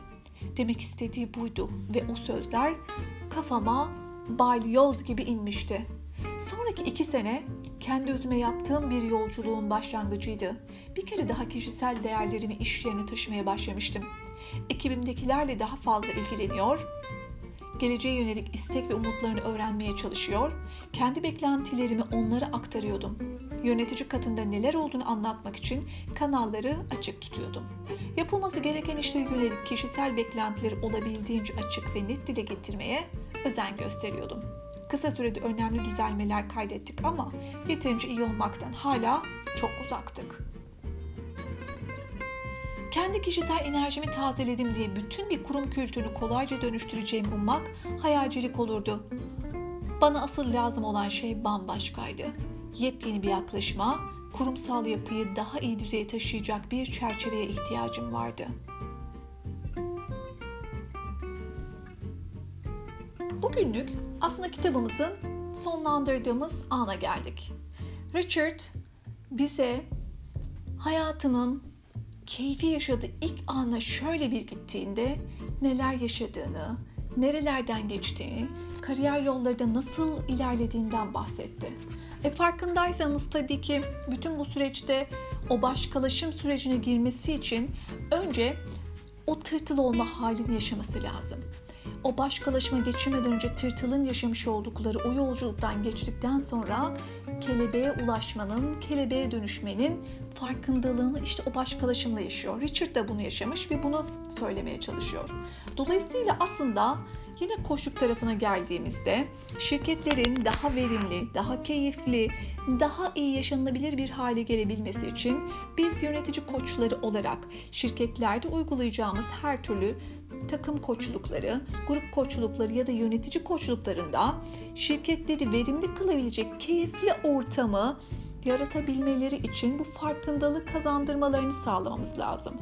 Demek istediği buydu ve o sözler kafama balyoz gibi inmişti. Sonraki iki sene kendi özüme yaptığım bir yolculuğun başlangıcıydı. Bir kere daha kişisel değerlerimi iş yerine taşımaya başlamıştım. Ekibimdekilerle daha fazla ilgileniyor, geleceğe yönelik istek ve umutlarını öğrenmeye çalışıyor, kendi beklentilerimi onlara aktarıyordum. Yönetici katında neler olduğunu anlatmak için kanalları açık tutuyordum. Yapılması gereken işlere yönelik kişisel beklentileri olabildiğince açık ve net dile getirmeye özen gösteriyordum. Kısa sürede önemli düzelmeler kaydettik ama yeterince iyi olmaktan hala çok uzaktık. Kendi kişisel enerjimi tazeledim diye bütün bir kurum kültürünü kolayca dönüştüreceğimi ummak hayalcilik olurdu. Bana asıl lazım olan şey bambaşkaydı. Yepyeni bir yaklaşıma, kurumsal yapıyı daha iyi düzeye taşıyacak bir çerçeveye ihtiyacım vardı. Bugünlük aslında kitabımızın sonlandırdığımız ana geldik. Richard bize hayatının keyfi yaşadığı ilk ana şöyle bir gittiğinde neler yaşadığını, nerelerden geçtiğini, kariyer yollarında nasıl ilerlediğinden bahsetti. E farkındaysanız tabii ki bütün bu süreçte o başkalaşım sürecine girmesi için önce o tırtıl olma halini yaşaması lazım o başkalaşıma geçirmeden önce tırtılın yaşamış oldukları o yolculuktan geçtikten sonra kelebeğe ulaşmanın, kelebeğe dönüşmenin farkındalığını işte o başkalaşımla yaşıyor. Richard da bunu yaşamış ve bunu söylemeye çalışıyor. Dolayısıyla aslında Yine koşuk tarafına geldiğimizde şirketlerin daha verimli, daha keyifli, daha iyi yaşanılabilir bir hale gelebilmesi için biz yönetici koçları olarak şirketlerde uygulayacağımız her türlü takım koçlukları, grup koçlukları ya da yönetici koçluklarında şirketleri verimli kılabilecek keyifli ortamı yaratabilmeleri için bu farkındalık kazandırmalarını sağlamamız lazım.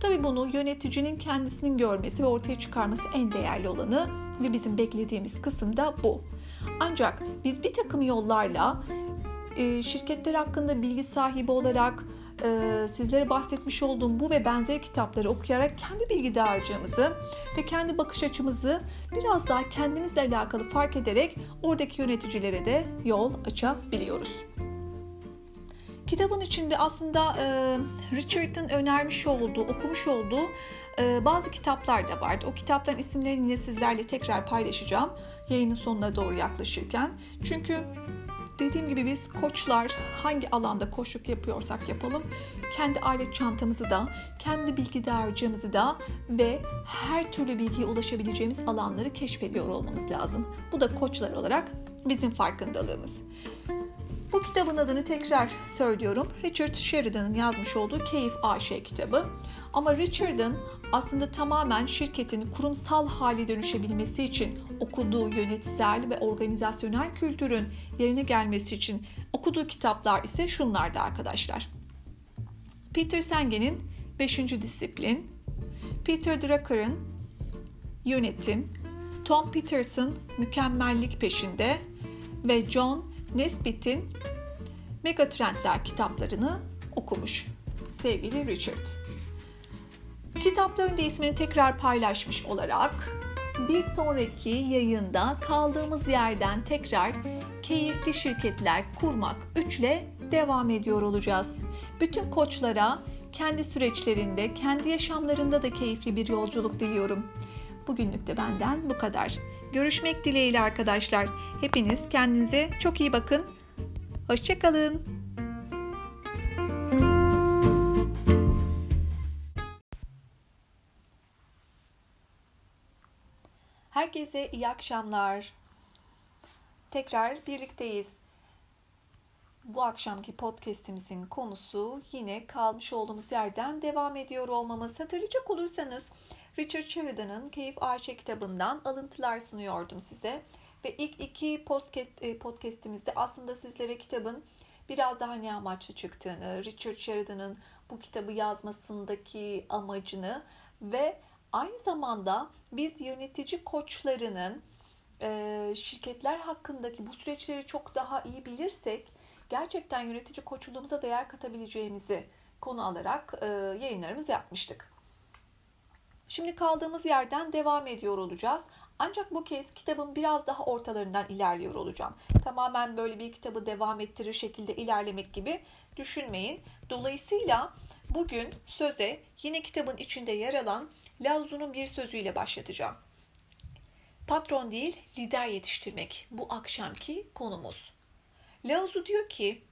Tabi bunu yöneticinin kendisinin görmesi ve ortaya çıkarması en değerli olanı ve bizim beklediğimiz kısım da bu. Ancak biz bir takım yollarla şirketler hakkında bilgi sahibi olarak e, sizlere bahsetmiş olduğum bu ve benzeri kitapları okuyarak kendi bilgi dağarcığımızı ve kendi bakış açımızı biraz daha kendimizle alakalı fark ederek oradaki yöneticilere de yol açabiliyoruz. Kitabın içinde aslında e, Richard'ın önermiş olduğu, okumuş olduğu e, bazı kitaplar da vardı. O kitapların isimlerini yine sizlerle tekrar paylaşacağım yayının sonuna doğru yaklaşırken. Çünkü dediğim gibi biz koçlar hangi alanda koşuk yapıyorsak yapalım kendi alet çantamızı da, kendi bilgi dağarcığımızı da ve her türlü bilgiye ulaşabileceğimiz alanları keşfediyor olmamız lazım. Bu da koçlar olarak bizim farkındalığımız. Bu kitabın adını tekrar söylüyorum. Richard Sheridan'ın yazmış olduğu Keyif AŞ kitabı. Ama Richard'ın aslında tamamen şirketin kurumsal hale dönüşebilmesi için okuduğu yönetsel ve organizasyonel kültürün yerine gelmesi için okuduğu kitaplar ise şunlardı arkadaşlar. Peter Sengen'in 5. Disiplin, Peter Drucker'ın Yönetim, Tom Peterson Mükemmellik Peşinde ve John Nesbitt'in Megatrendler kitaplarını okumuş sevgili Richard. Kitapların da ismini tekrar paylaşmış olarak bir sonraki yayında kaldığımız yerden tekrar keyifli şirketler kurmak 3 ile devam ediyor olacağız. Bütün koçlara kendi süreçlerinde, kendi yaşamlarında da keyifli bir yolculuk diliyorum. Bugünlük de benden bu kadar. Görüşmek dileğiyle arkadaşlar. Hepiniz kendinize çok iyi bakın. Hoşçakalın. Herkese iyi akşamlar. Tekrar birlikteyiz. Bu akşamki podcast'imizin konusu yine kalmış olduğumuz yerden devam ediyor olmamız. Hatırlayacak olursanız Richard Sheridan'ın Keyif Arşe kitabından alıntılar sunuyordum size. Ve ilk iki podcast, e, podcast'imizde aslında sizlere kitabın biraz daha ne amaçlı çıktığını, Richard Sheridan'ın bu kitabı yazmasındaki amacını ve aynı zamanda biz yönetici koçlarının e, şirketler hakkındaki bu süreçleri çok daha iyi bilirsek gerçekten yönetici koçluğumuza değer katabileceğimizi konu alarak e, yayınlarımızı yapmıştık. Şimdi kaldığımız yerden devam ediyor olacağız. Ancak bu kez kitabın biraz daha ortalarından ilerliyor olacağım. Tamamen böyle bir kitabı devam ettirir şekilde ilerlemek gibi düşünmeyin. Dolayısıyla bugün söze yine kitabın içinde yer alan Lao Tzu'nun bir sözüyle başlatacağım. Patron değil, lider yetiştirmek bu akşamki konumuz. Lao diyor ki,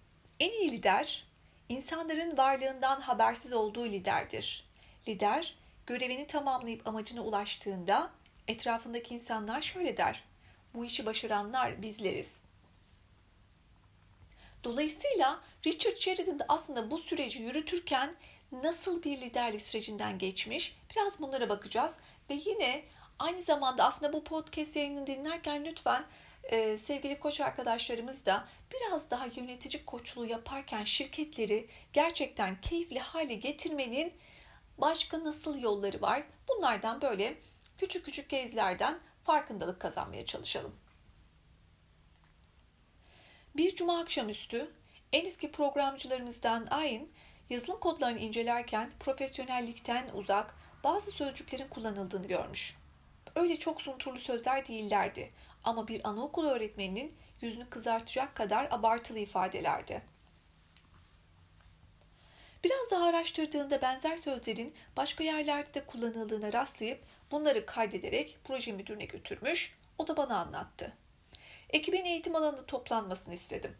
en iyi lider insanların varlığından habersiz olduğu liderdir. Lider görevini tamamlayıp amacına ulaştığında etrafındaki insanlar şöyle der. Bu işi başaranlar bizleriz. Dolayısıyla Richard Sheridan da aslında bu süreci yürütürken nasıl bir liderlik sürecinden geçmiş biraz bunlara bakacağız. Ve yine aynı zamanda aslında bu podcast yayını dinlerken lütfen e, sevgili koç arkadaşlarımız da biraz daha yönetici koçluğu yaparken şirketleri gerçekten keyifli hale getirmenin başka nasıl yolları var? Bunlardan böyle küçük küçük kezlerden farkındalık kazanmaya çalışalım. Bir cuma akşamüstü en eski programcılarımızdan Ayn yazılım kodlarını incelerken profesyonellikten uzak bazı sözcüklerin kullanıldığını görmüş. Öyle çok sunturlu sözler değillerdi ama bir anaokulu öğretmeninin yüzünü kızartacak kadar abartılı ifadelerdi. Biraz daha araştırdığında benzer sözlerin başka yerlerde de kullanıldığına rastlayıp bunları kaydederek proje müdürüne götürmüş, o da bana anlattı. Ekibin eğitim alanında toplanmasını istedim.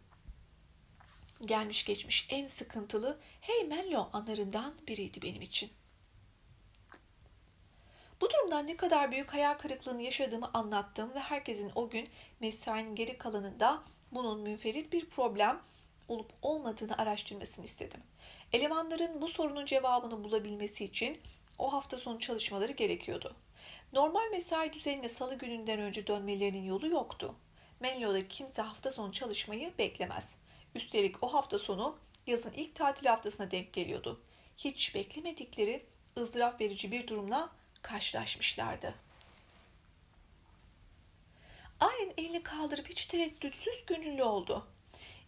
Gelmiş geçmiş en sıkıntılı Hey Menlo anlarından biriydi benim için. Bu durumdan ne kadar büyük hayal kırıklığını yaşadığımı anlattım ve herkesin o gün mesainin geri kalanında bunun münferit bir problem olup olmadığını araştırmasını istedim. Elemanların bu sorunun cevabını bulabilmesi için o hafta sonu çalışmaları gerekiyordu. Normal mesai düzenine salı gününden önce dönmelerinin yolu yoktu. Menlo'da kimse hafta sonu çalışmayı beklemez. Üstelik o hafta sonu yazın ilk tatil haftasına denk geliyordu. Hiç beklemedikleri ızdırap verici bir durumla karşılaşmışlardı. Ayın elini kaldırıp hiç tereddütsüz gönüllü oldu.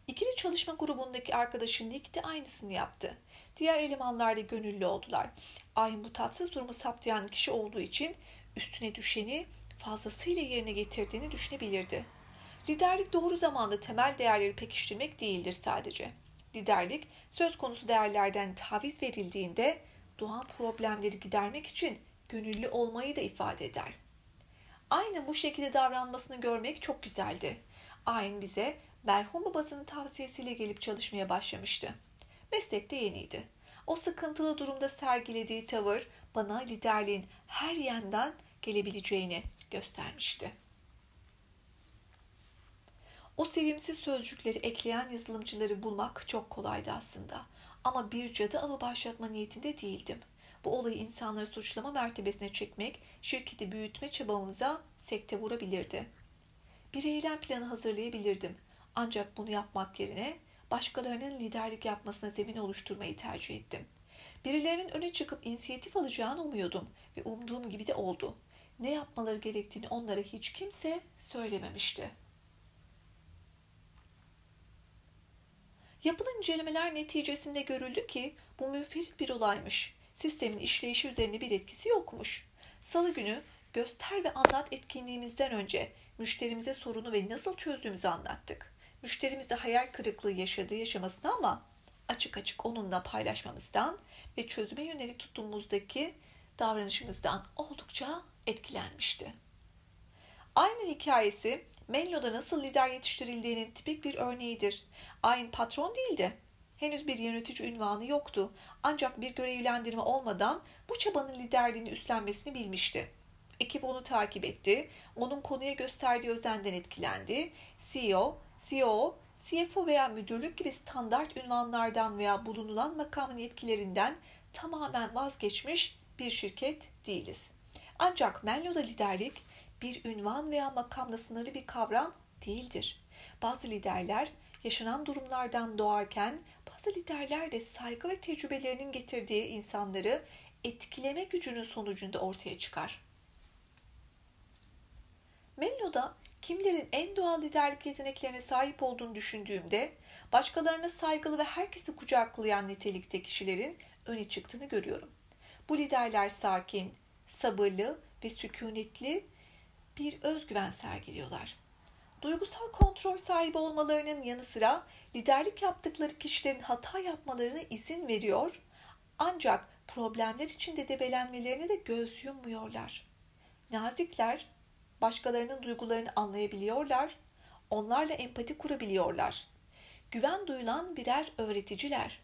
İkili çalışma grubundaki arkadaşı Nick de aynısını yaptı. Diğer elemanlar da gönüllü oldular. Ayın bu tatsız durumu saptayan kişi olduğu için üstüne düşeni fazlasıyla yerine getirdiğini düşünebilirdi. Liderlik doğru zamanda temel değerleri pekiştirmek değildir sadece. Liderlik söz konusu değerlerden taviz verildiğinde doğan problemleri gidermek için gönüllü olmayı da ifade eder. Aynı bu şekilde davranmasını görmek çok güzeldi. Ayn bize merhum babasının tavsiyesiyle gelip çalışmaya başlamıştı. Meslekte yeniydi. O sıkıntılı durumda sergilediği tavır bana liderliğin her yandan gelebileceğini göstermişti. O sevimsiz sözcükleri ekleyen yazılımcıları bulmak çok kolaydı aslında. Ama bir cadı avı başlatma niyetinde değildim. Bu olayı insanları suçlama mertebesine çekmek, şirketi büyütme çabamıza sekte vurabilirdi. Bir eylem planı hazırlayabilirdim. Ancak bunu yapmak yerine başkalarının liderlik yapmasına zemin oluşturmayı tercih ettim. Birilerinin öne çıkıp inisiyatif alacağını umuyordum ve umduğum gibi de oldu. Ne yapmaları gerektiğini onlara hiç kimse söylememişti. Yapılan incelemeler neticesinde görüldü ki bu müferit bir olaymış. Sistemin işleyişi üzerine bir etkisi yokmuş. Salı günü göster ve anlat etkinliğimizden önce müşterimize sorunu ve nasıl çözdüğümüzü anlattık. Müşterimiz de hayal kırıklığı yaşadığı yaşamasına ama açık açık onunla paylaşmamızdan ve çözüme yönelik tuttuğumuzdaki davranışımızdan oldukça etkilenmişti. Aynı hikayesi Menlo'da nasıl lider yetiştirildiğinin tipik bir örneğidir. Aynı patron değildi. Henüz bir yönetici ünvanı yoktu. Ancak bir görevlendirme olmadan bu çabanın liderliğini üstlenmesini bilmişti. Ekip onu takip etti. Onun konuya gösterdiği özenden etkilendi. CEO, CEO, CFO veya müdürlük gibi standart ünvanlardan veya bulunulan makamın yetkilerinden tamamen vazgeçmiş bir şirket değiliz. Ancak Menlo'da liderlik bir ünvan veya makamla sınırlı bir kavram değildir. Bazı liderler yaşanan durumlardan doğarken bazı liderler de saygı ve tecrübelerinin getirdiği insanları etkileme gücünün sonucunda ortaya çıkar. Menlo'da kimlerin en doğal liderlik yeteneklerine sahip olduğunu düşündüğümde başkalarına saygılı ve herkesi kucaklayan nitelikte kişilerin öne çıktığını görüyorum. Bu liderler sakin, sabırlı ve sükunetli bir özgüven sergiliyorlar. Duygusal kontrol sahibi olmalarının yanı sıra liderlik yaptıkları kişilerin hata yapmalarına izin veriyor ancak problemler içinde debelenmelerine de göz yummuyorlar. Nazikler, başkalarının duygularını anlayabiliyorlar, onlarla empati kurabiliyorlar. Güven duyulan birer öğreticiler.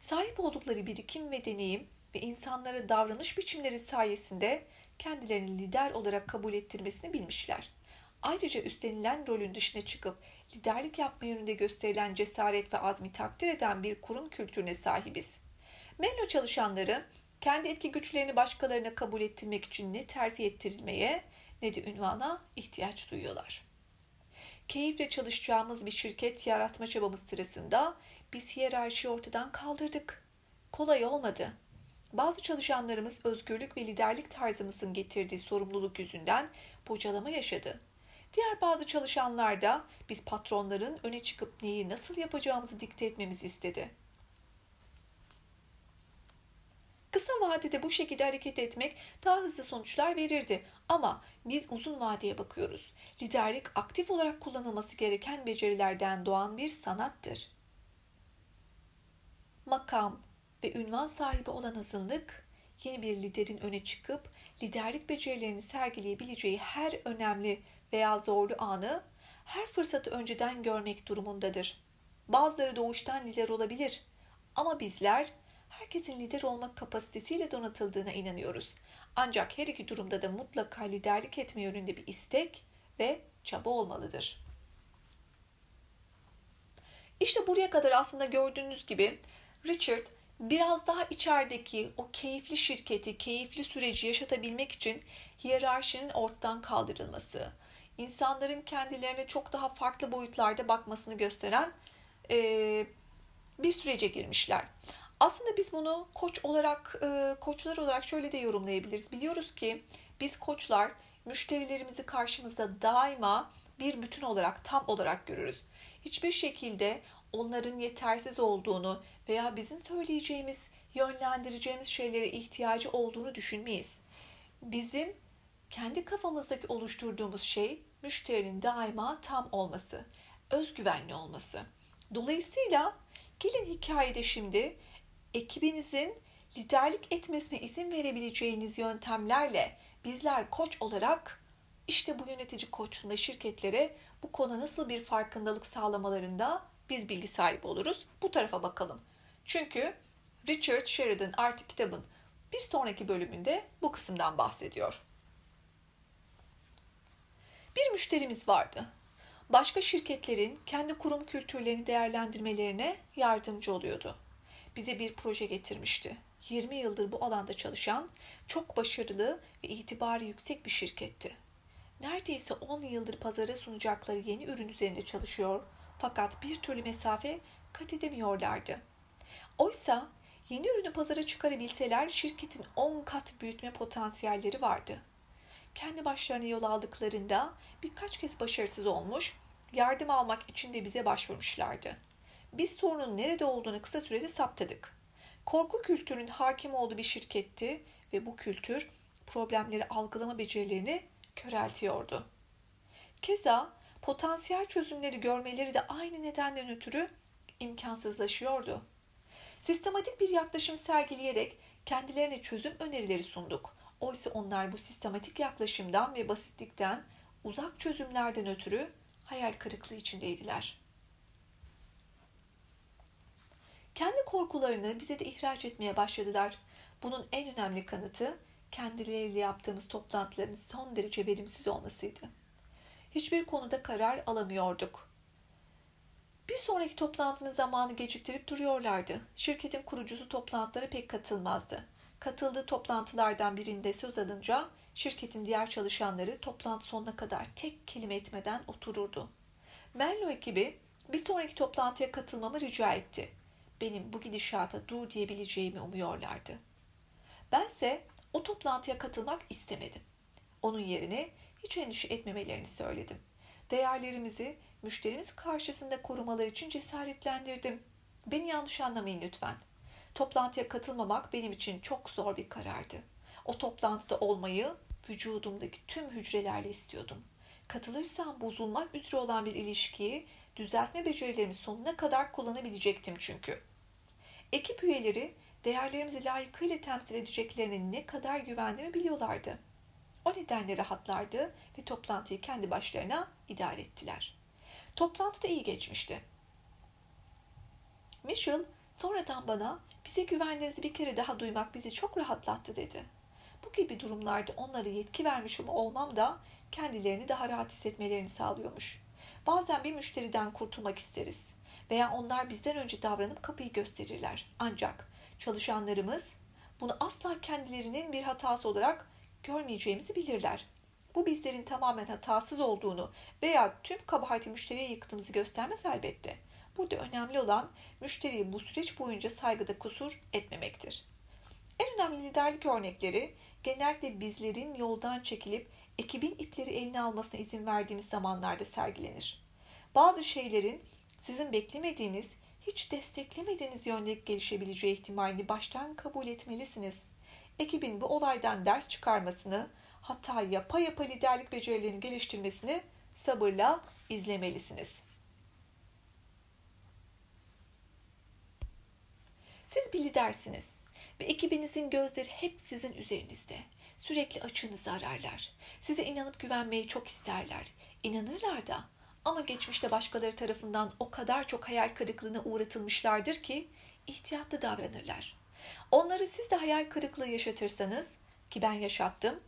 Sahip oldukları birikim ve deneyim ve insanlara davranış biçimleri sayesinde kendilerini lider olarak kabul ettirmesini bilmişler. Ayrıca üstlenilen rolün dışına çıkıp liderlik yapma yönünde gösterilen cesaret ve azmi takdir eden bir kurum kültürüne sahibiz. Menlo çalışanları kendi etki güçlerini başkalarına kabul ettirmek için ne terfi ettirilmeye ne de ünvana ihtiyaç duyuyorlar. Keyifle çalışacağımız bir şirket yaratma çabamız sırasında biz hiyerarşiyi ortadan kaldırdık. Kolay olmadı. Bazı çalışanlarımız özgürlük ve liderlik tarzımızın getirdiği sorumluluk yüzünden bocalama yaşadı. Diğer bazı çalışanlar da biz patronların öne çıkıp neyi nasıl yapacağımızı dikte etmemizi istedi. Kısa vadede bu şekilde hareket etmek daha hızlı sonuçlar verirdi ama biz uzun vadeye bakıyoruz. Liderlik aktif olarak kullanılması gereken becerilerden doğan bir sanattır. Makam, ve ünvan sahibi olan azınlık yeni bir liderin öne çıkıp liderlik becerilerini sergileyebileceği her önemli veya zorlu anı her fırsatı önceden görmek durumundadır. Bazıları doğuştan lider olabilir ama bizler herkesin lider olmak kapasitesiyle donatıldığına inanıyoruz. Ancak her iki durumda da mutlaka liderlik etme yönünde bir istek ve çaba olmalıdır. İşte buraya kadar aslında gördüğünüz gibi Richard biraz daha içerideki o keyifli şirketi, keyifli süreci yaşatabilmek için hiyerarşinin ortadan kaldırılması, insanların kendilerine çok daha farklı boyutlarda bakmasını gösteren e, bir sürece girmişler. Aslında biz bunu koç olarak, e, koçlar olarak şöyle de yorumlayabiliriz. Biliyoruz ki biz koçlar müşterilerimizi karşımızda daima bir bütün olarak, tam olarak görürüz. Hiçbir şekilde onların yetersiz olduğunu veya bizim söyleyeceğimiz, yönlendireceğimiz şeylere ihtiyacı olduğunu düşünmeyiz. Bizim kendi kafamızdaki oluşturduğumuz şey müşterinin daima tam olması, özgüvenli olması. Dolayısıyla gelin hikayede şimdi ekibinizin liderlik etmesine izin verebileceğiniz yöntemlerle bizler koç olarak işte bu yönetici koçluğunda şirketlere bu konu nasıl bir farkındalık sağlamalarında biz bilgi sahibi oluruz. Bu tarafa bakalım. Çünkü Richard Sheridan artık kitabın bir sonraki bölümünde bu kısımdan bahsediyor. Bir müşterimiz vardı. başka şirketlerin kendi kurum kültürlerini değerlendirmelerine yardımcı oluyordu. Bize bir proje getirmişti. 20 yıldır bu alanda çalışan, çok başarılı ve itibarı yüksek bir şirketti. Neredeyse 10 yıldır pazara sunacakları yeni ürün üzerinde çalışıyor fakat bir türlü mesafe kat edemiyorlardı. Oysa yeni ürünü pazara çıkarabilseler şirketin 10 kat büyütme potansiyelleri vardı. Kendi başlarına yol aldıklarında birkaç kez başarısız olmuş, yardım almak için de bize başvurmuşlardı. Biz sorunun nerede olduğunu kısa sürede saptadık. Korku kültürünün hakim olduğu bir şirketti ve bu kültür problemleri algılama becerilerini köreltiyordu. Keza potansiyel çözümleri görmeleri de aynı nedenden ötürü imkansızlaşıyordu. Sistematik bir yaklaşım sergileyerek kendilerine çözüm önerileri sunduk. Oysa onlar bu sistematik yaklaşımdan ve basitlikten uzak çözümlerden ötürü hayal kırıklığı içindeydiler. Kendi korkularını bize de ihraç etmeye başladılar. Bunun en önemli kanıtı kendileriyle yaptığımız toplantıların son derece verimsiz olmasıydı. Hiçbir konuda karar alamıyorduk. Bir sonraki toplantının zamanı geciktirip duruyorlardı. Şirketin kurucusu toplantılara pek katılmazdı. Katıldığı toplantılardan birinde söz alınca şirketin diğer çalışanları toplantı sonuna kadar tek kelime etmeden otururdu. Menlo ekibi bir sonraki toplantıya katılmamı rica etti. Benim bu gidişata dur diyebileceğimi umuyorlardı. Bense o toplantıya katılmak istemedim. Onun yerine hiç endişe etmemelerini söyledim. Değerlerimizi müşterimiz karşısında korumalar için cesaretlendirdim. Beni yanlış anlamayın lütfen. Toplantıya katılmamak benim için çok zor bir karardı. O toplantıda olmayı vücudumdaki tüm hücrelerle istiyordum. Katılırsam bozulmak üzere olan bir ilişkiyi düzeltme becerilerimi sonuna kadar kullanabilecektim çünkü. Ekip üyeleri değerlerimizi layıkıyla temsil edeceklerine ne kadar güvendiğimi biliyorlardı. O nedenle rahatlardı ve toplantıyı kendi başlarına idare ettiler. Toplantı da iyi geçmişti. Mitchell sonradan bana bize güvendiğinizi bir kere daha duymak bizi çok rahatlattı dedi. Bu gibi durumlarda onlara yetki vermiş olmam da kendilerini daha rahat hissetmelerini sağlıyormuş. Bazen bir müşteriden kurtulmak isteriz veya onlar bizden önce davranıp kapıyı gösterirler. Ancak çalışanlarımız bunu asla kendilerinin bir hatası olarak görmeyeceğimizi bilirler. Bu bizlerin tamamen hatasız olduğunu veya tüm kabahati müşteriye yıktığımızı göstermez elbette. Burada önemli olan müşteriye bu süreç boyunca saygıda kusur etmemektir. En önemli liderlik örnekleri genellikle bizlerin yoldan çekilip ekibin ipleri eline almasına izin verdiğimiz zamanlarda sergilenir. Bazı şeylerin sizin beklemediğiniz, hiç desteklemediğiniz yönde gelişebileceği ihtimalini baştan kabul etmelisiniz. Ekibin bu olaydan ders çıkarmasını, hatta yapa yapa liderlik becerilerini geliştirmesini sabırla izlemelisiniz. Siz bir lidersiniz ve ekibinizin gözleri hep sizin üzerinizde. Sürekli açığınızı ararlar. Size inanıp güvenmeyi çok isterler. İnanırlar da ama geçmişte başkaları tarafından o kadar çok hayal kırıklığına uğratılmışlardır ki ihtiyatlı davranırlar. Onları siz de hayal kırıklığı yaşatırsanız ki ben yaşattım,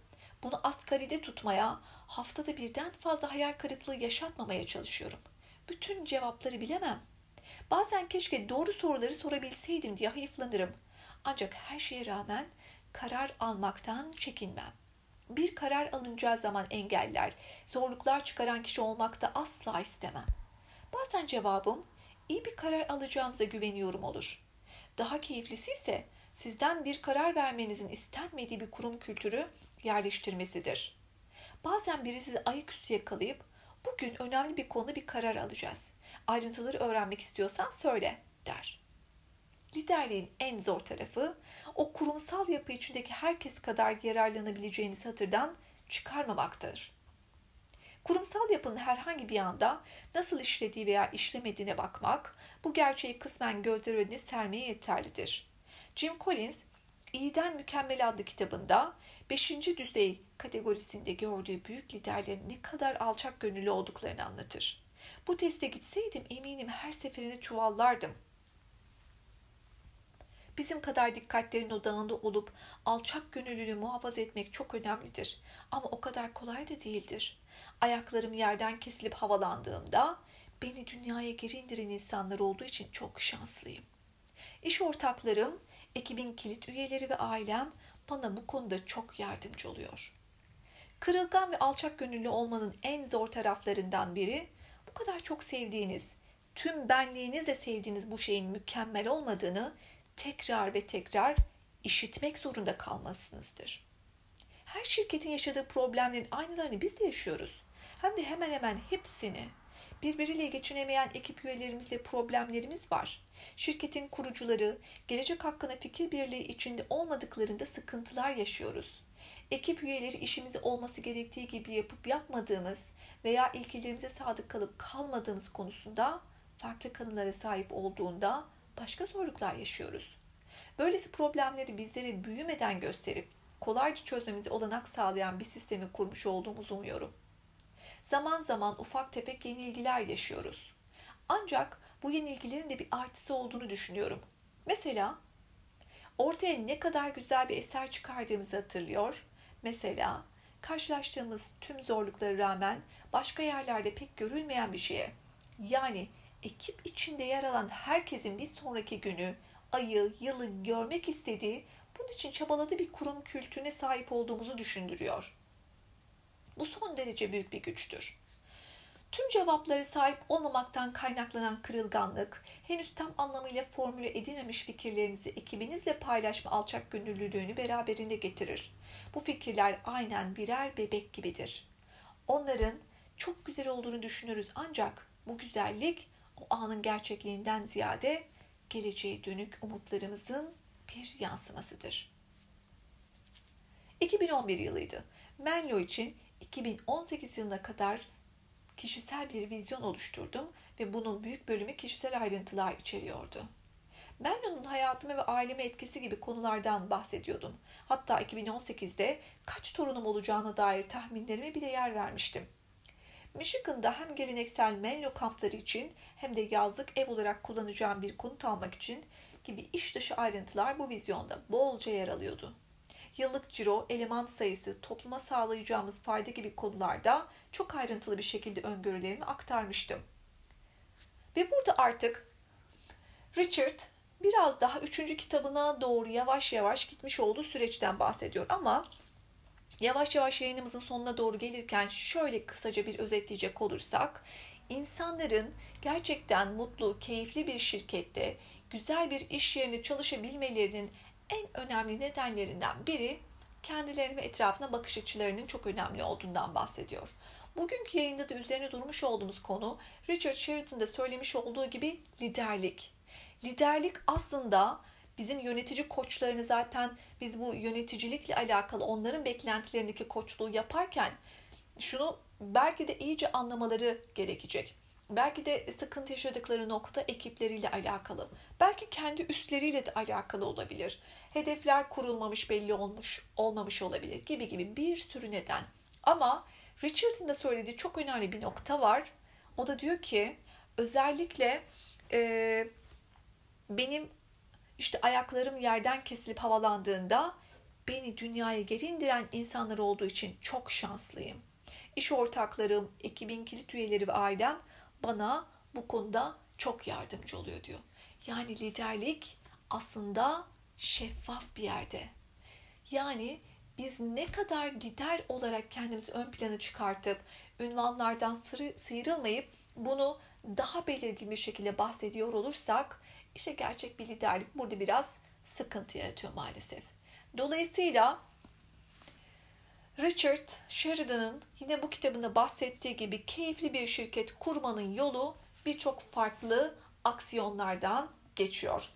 bunu asgaride tutmaya, haftada birden fazla hayal kırıklığı yaşatmamaya çalışıyorum. Bütün cevapları bilemem. Bazen keşke doğru soruları sorabilseydim diye hayıflanırım. Ancak her şeye rağmen karar almaktan çekinmem. Bir karar alınacağı zaman engeller, zorluklar çıkaran kişi olmak da asla istemem. Bazen cevabım iyi bir karar alacağınıza güveniyorum olur. Daha keyiflisi ise sizden bir karar vermenizin istenmediği bir kurum kültürü yerleştirmesidir. Bazen biri sizi ayaküstü yakalayıp bugün önemli bir konuda bir karar alacağız. Ayrıntıları öğrenmek istiyorsan söyle der. Liderliğin en zor tarafı o kurumsal yapı içindeki herkes kadar yararlanabileceğiniz hatırdan çıkarmamaktadır. Kurumsal yapının herhangi bir anda nasıl işlediği veya işlemediğine bakmak, bu gerçeği kısmen gözler önüne sermeye yeterlidir. Jim Collins, İyiden Mükemmel adlı kitabında 5. düzey kategorisinde gördüğü büyük liderlerin ne kadar alçak gönüllü olduklarını anlatır. Bu teste gitseydim eminim her seferinde çuvallardım. Bizim kadar dikkatlerin odağında olup alçak gönüllülüğü muhafaza etmek çok önemlidir. Ama o kadar kolay da değildir. Ayaklarım yerden kesilip havalandığımda beni dünyaya geri indiren insanlar olduğu için çok şanslıyım. İş ortaklarım, ekibin kilit üyeleri ve ailem bana bu konuda çok yardımcı oluyor. Kırılgan ve alçak gönüllü olmanın en zor taraflarından biri bu kadar çok sevdiğiniz, tüm benliğinizle sevdiğiniz bu şeyin mükemmel olmadığını tekrar ve tekrar işitmek zorunda kalmasınızdır. Her şirketin yaşadığı problemlerin aynılarını biz de yaşıyoruz. Hem de hemen hemen hepsini. Birbiriyle geçinemeyen ekip üyelerimizle problemlerimiz var. Şirketin kurucuları gelecek hakkında fikir birliği içinde olmadıklarında sıkıntılar yaşıyoruz. Ekip üyeleri işimizi olması gerektiği gibi yapıp yapmadığımız veya ilkelerimize sadık kalıp kalmadığımız konusunda farklı kanılara sahip olduğunda başka zorluklar yaşıyoruz. Böylesi problemleri bizlere büyümeden gösterip kolayca çözmemize olanak sağlayan bir sistemi kurmuş olduğumuzu umuyorum. Zaman zaman ufak tefek yenilgiler yaşıyoruz. Ancak bu yenilgilerin de bir artısı olduğunu düşünüyorum. Mesela ortaya ne kadar güzel bir eser çıkardığımızı hatırlıyor. Mesela karşılaştığımız tüm zorluklara rağmen başka yerlerde pek görülmeyen bir şeye yani ekip içinde yer alan herkesin bir sonraki günü, ayı, yılı görmek istediği, bunun için çabaladığı bir kurum kültürüne sahip olduğumuzu düşündürüyor. Bu son derece büyük bir güçtür. Tüm cevapları sahip olmamaktan kaynaklanan kırılganlık, henüz tam anlamıyla formüle edilmemiş fikirlerinizi ekibinizle paylaşma alçak gönüllülüğünü beraberinde getirir. Bu fikirler aynen birer bebek gibidir. Onların çok güzel olduğunu düşünürüz ancak bu güzellik o anın gerçekliğinden ziyade geleceğe dönük umutlarımızın bir yansımasıdır. 2011 yılıydı. Menlo için 2018 yılına kadar kişisel bir vizyon oluşturdum ve bunun büyük bölümü kişisel ayrıntılar içeriyordu. Menlo'nun hayatıma ve aileme etkisi gibi konulardan bahsediyordum. Hatta 2018'de kaç torunum olacağına dair tahminlerime bile yer vermiştim. Michigan'da hem geleneksel Menlo kampları için hem de yazlık ev olarak kullanacağım bir konut almak için gibi iş dışı ayrıntılar bu vizyonda bolca yer alıyordu. Yıllık ciro, eleman sayısı, topluma sağlayacağımız fayda gibi konularda çok ayrıntılı bir şekilde öngörülerimi aktarmıştım. Ve burada artık Richard biraz daha üçüncü kitabına doğru yavaş yavaş gitmiş olduğu süreçten bahsediyor. Ama Yavaş yavaş yayınımızın sonuna doğru gelirken şöyle kısaca bir özetleyecek olursak, insanların gerçekten mutlu, keyifli bir şirkette, güzel bir iş yerinde çalışabilmelerinin en önemli nedenlerinden biri kendilerine ve etrafına bakış açılarının çok önemli olduğundan bahsediyor. Bugünkü yayında da üzerine durmuş olduğumuz konu Richard Sheridan'da söylemiş olduğu gibi liderlik. Liderlik aslında bizim yönetici koçlarını zaten biz bu yöneticilikle alakalı onların beklentilerindeki koçluğu yaparken şunu belki de iyice anlamaları gerekecek. Belki de sıkıntı yaşadıkları nokta ekipleriyle alakalı. Belki kendi üstleriyle de alakalı olabilir. Hedefler kurulmamış belli olmuş olmamış olabilir gibi gibi bir sürü neden. Ama Richard'ın da söylediği çok önemli bir nokta var. O da diyor ki özellikle e, benim işte ayaklarım yerden kesilip havalandığında beni dünyaya geri indiren insanlar olduğu için çok şanslıyım. İş ortaklarım, ekibin kilit üyeleri ve ailem bana bu konuda çok yardımcı oluyor diyor. Yani liderlik aslında şeffaf bir yerde. Yani biz ne kadar lider olarak kendimizi ön plana çıkartıp ünvanlardan sıyrılmayıp bunu daha belirgin bir şekilde bahsediyor olursak işte gerçek bir liderlik burada biraz sıkıntı yaratıyor maalesef. Dolayısıyla Richard Sheridan'ın yine bu kitabında bahsettiği gibi keyifli bir şirket kurmanın yolu birçok farklı aksiyonlardan geçiyor.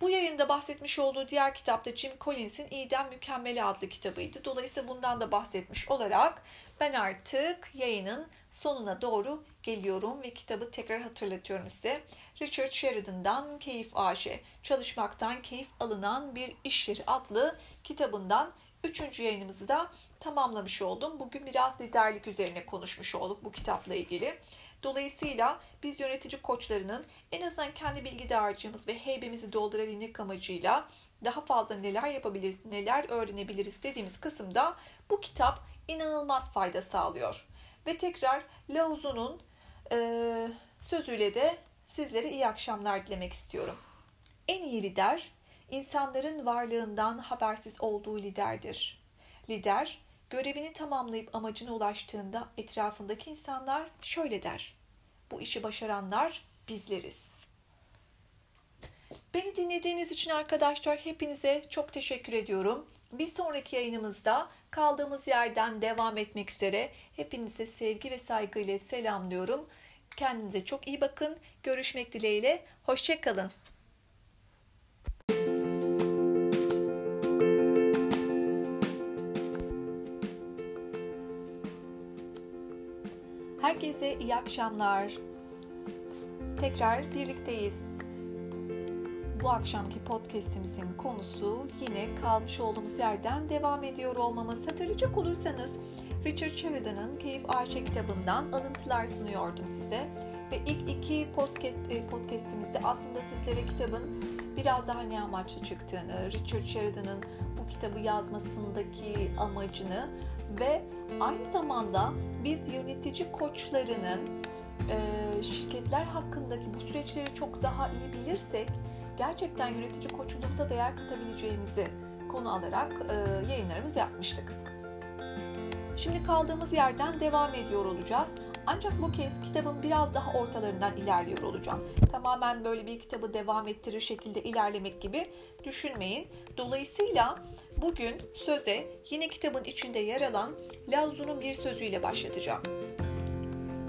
Bu yayında bahsetmiş olduğu diğer kitapta Jim Collins'in İyiden Mükemmele adlı kitabıydı. Dolayısıyla bundan da bahsetmiş olarak ben artık yayının sonuna doğru geliyorum ve kitabı tekrar hatırlatıyorum size. Richard Sheridan'dan Keyif AŞ, Çalışmaktan Keyif Alınan Bir İş Yeri adlı kitabından üçüncü yayınımızı da tamamlamış oldum. Bugün biraz liderlik üzerine konuşmuş olduk bu kitapla ilgili. Dolayısıyla biz yönetici koçlarının en azından kendi bilgi dağarcığımız ve heybemizi doldurabilmek amacıyla daha fazla neler yapabiliriz, neler öğrenebiliriz dediğimiz kısımda bu kitap inanılmaz fayda sağlıyor. Ve tekrar Laozu'nun e, sözüyle de sizlere iyi akşamlar dilemek istiyorum. En iyi lider, insanların varlığından habersiz olduğu liderdir. Lider, görevini tamamlayıp amacına ulaştığında etrafındaki insanlar şöyle der. Bu işi başaranlar bizleriz. Beni dinlediğiniz için arkadaşlar hepinize çok teşekkür ediyorum. Bir sonraki yayınımızda kaldığımız yerden devam etmek üzere hepinize sevgi ve saygıyla selamlıyorum. Kendinize çok iyi bakın. Görüşmek dileğiyle. Hoşçakalın. Herkese iyi akşamlar. Tekrar birlikteyiz. Bu akşamki podcast'imizin konusu yine kalmış olduğumuz yerden devam ediyor olmamız. Hatırlayacak olursanız Richard Sheridan'ın Keyif Arşe kitabından alıntılar sunuyordum size. Ve ilk iki podcast, e, podcast'imizde aslında sizlere kitabın biraz daha ne amaçlı çıktığını, Richard Sheridan'ın bu kitabı yazmasındaki amacını ve aynı zamanda biz yönetici koçlarının e, şirketler hakkındaki bu süreçleri çok daha iyi bilirsek gerçekten yönetici koçluğumuza değer katabileceğimizi konu alarak e, yayınlarımız yapmıştık. Şimdi kaldığımız yerden devam ediyor olacağız. Ancak bu kez kitabın biraz daha ortalarından ilerliyor olacağım. Tamamen böyle bir kitabı devam ettirir şekilde ilerlemek gibi düşünmeyin. Dolayısıyla bugün söze yine kitabın içinde yer alan Lao bir sözüyle başlatacağım.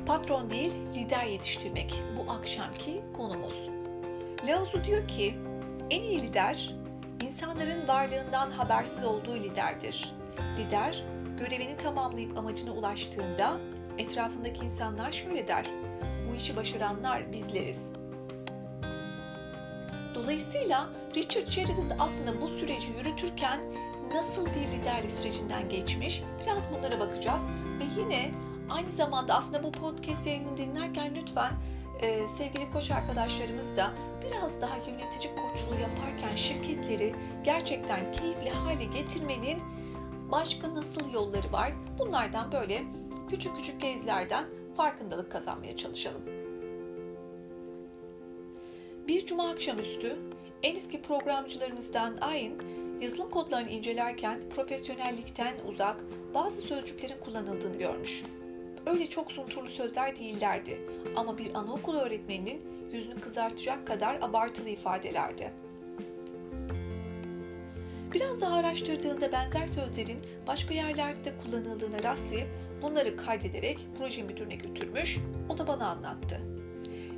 Patron değil, lider yetiştirmek bu akşamki konumuz. Lao diyor ki, en iyi lider insanların varlığından habersiz olduğu liderdir. Lider görevini tamamlayıp amacına ulaştığında etrafındaki insanlar şöyle der. Bu işi başaranlar bizleriz. Dolayısıyla Richard Sheridan da aslında bu süreci yürütürken nasıl bir liderlik sürecinden geçmiş biraz bunlara bakacağız. Ve yine aynı zamanda aslında bu podcast yayını dinlerken lütfen e, sevgili koç arkadaşlarımız da biraz daha yönetici koçluğu yaparken şirketleri gerçekten keyifli hale getirmenin başka nasıl yolları var? Bunlardan böyle küçük küçük gezlerden farkındalık kazanmaya çalışalım. Bir cuma akşamüstü en eski programcılarımızdan Ayn yazılım kodlarını incelerken profesyonellikten uzak bazı sözcüklerin kullanıldığını görmüş. Öyle çok sunturlu sözler değillerdi ama bir anaokulu öğretmeninin yüzünü kızartacak kadar abartılı ifadelerdi. Biraz daha araştırdığında benzer sözlerin başka yerlerde de kullanıldığına rastlayıp bunları kaydederek proje müdürüne götürmüş, o da bana anlattı.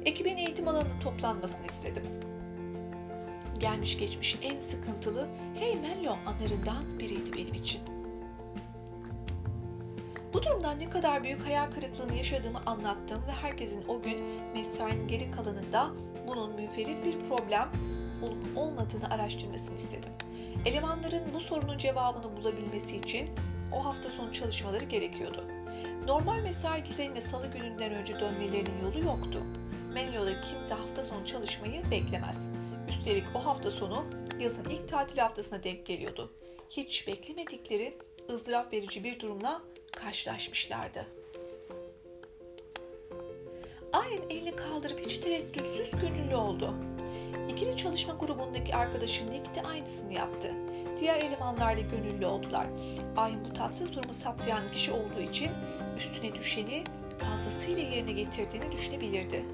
Ekibin eğitim alanında toplanmasını istedim. Gelmiş geçmiş en sıkıntılı Hey Menlo anlarından biriydi benim için. Bu durumdan ne kadar büyük hayal kırıklığını yaşadığımı anlattım ve herkesin o gün mesainin geri kalanında bunun müferit bir problem olup olmadığını araştırmasını istedim. Elemanların bu sorunun cevabını bulabilmesi için o hafta sonu çalışmaları gerekiyordu. Normal mesai düzenine salı gününden önce dönmelerinin yolu yoktu. Menlo'da kimse hafta sonu çalışmayı beklemez. Üstelik o hafta sonu yazın ilk tatil haftasına denk geliyordu. Hiç beklemedikleri ızdırap verici bir durumla karşılaşmışlardı. Aynen elini kaldırıp hiç tereddütsüz gönüllü oldu. İkili çalışma grubundaki arkadaşı Nick de aynısını yaptı. Diğer elemanlar da gönüllü oldular. Ayın bu tatsız durumu saptayan kişi olduğu için üstüne düşeni fazlasıyla yerine getirdiğini düşünebilirdi.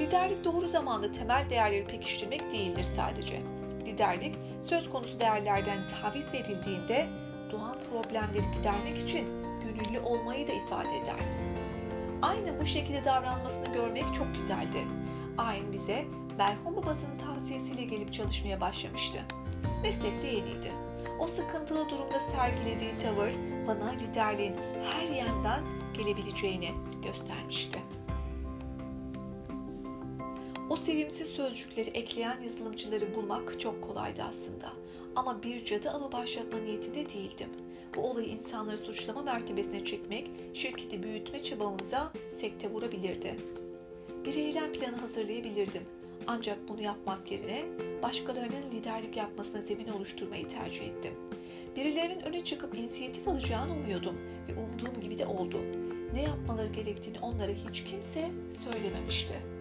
Liderlik doğru zamanda temel değerleri pekiştirmek değildir sadece. Liderlik söz konusu değerlerden taviz verildiğinde doğan problemleri gidermek için gönüllü olmayı da ifade eder. Aynı bu şekilde davranmasını görmek çok güzeldi. Ayn bize merhum babasının tavsiyesiyle gelip çalışmaya başlamıştı. Meslekte yeniydi. O sıkıntılı durumda sergilediği tavır bana liderliğin her yandan gelebileceğini göstermişti. Sevimsiz sözcükleri ekleyen yazılımcıları bulmak çok kolaydı aslında. Ama bir cadı avı başlatma niyetinde değildim. Bu olayı insanları suçlama mertebesine çekmek, şirketi büyütme çabamıza sekte vurabilirdi. bir eylem planı hazırlayabilirdim. Ancak bunu yapmak yerine başkalarının liderlik yapmasına zemin oluşturmayı tercih ettim. Birilerinin öne çıkıp inisiyatif alacağını umuyordum ve umduğum gibi de oldu. Ne yapmaları gerektiğini onlara hiç kimse söylememişti.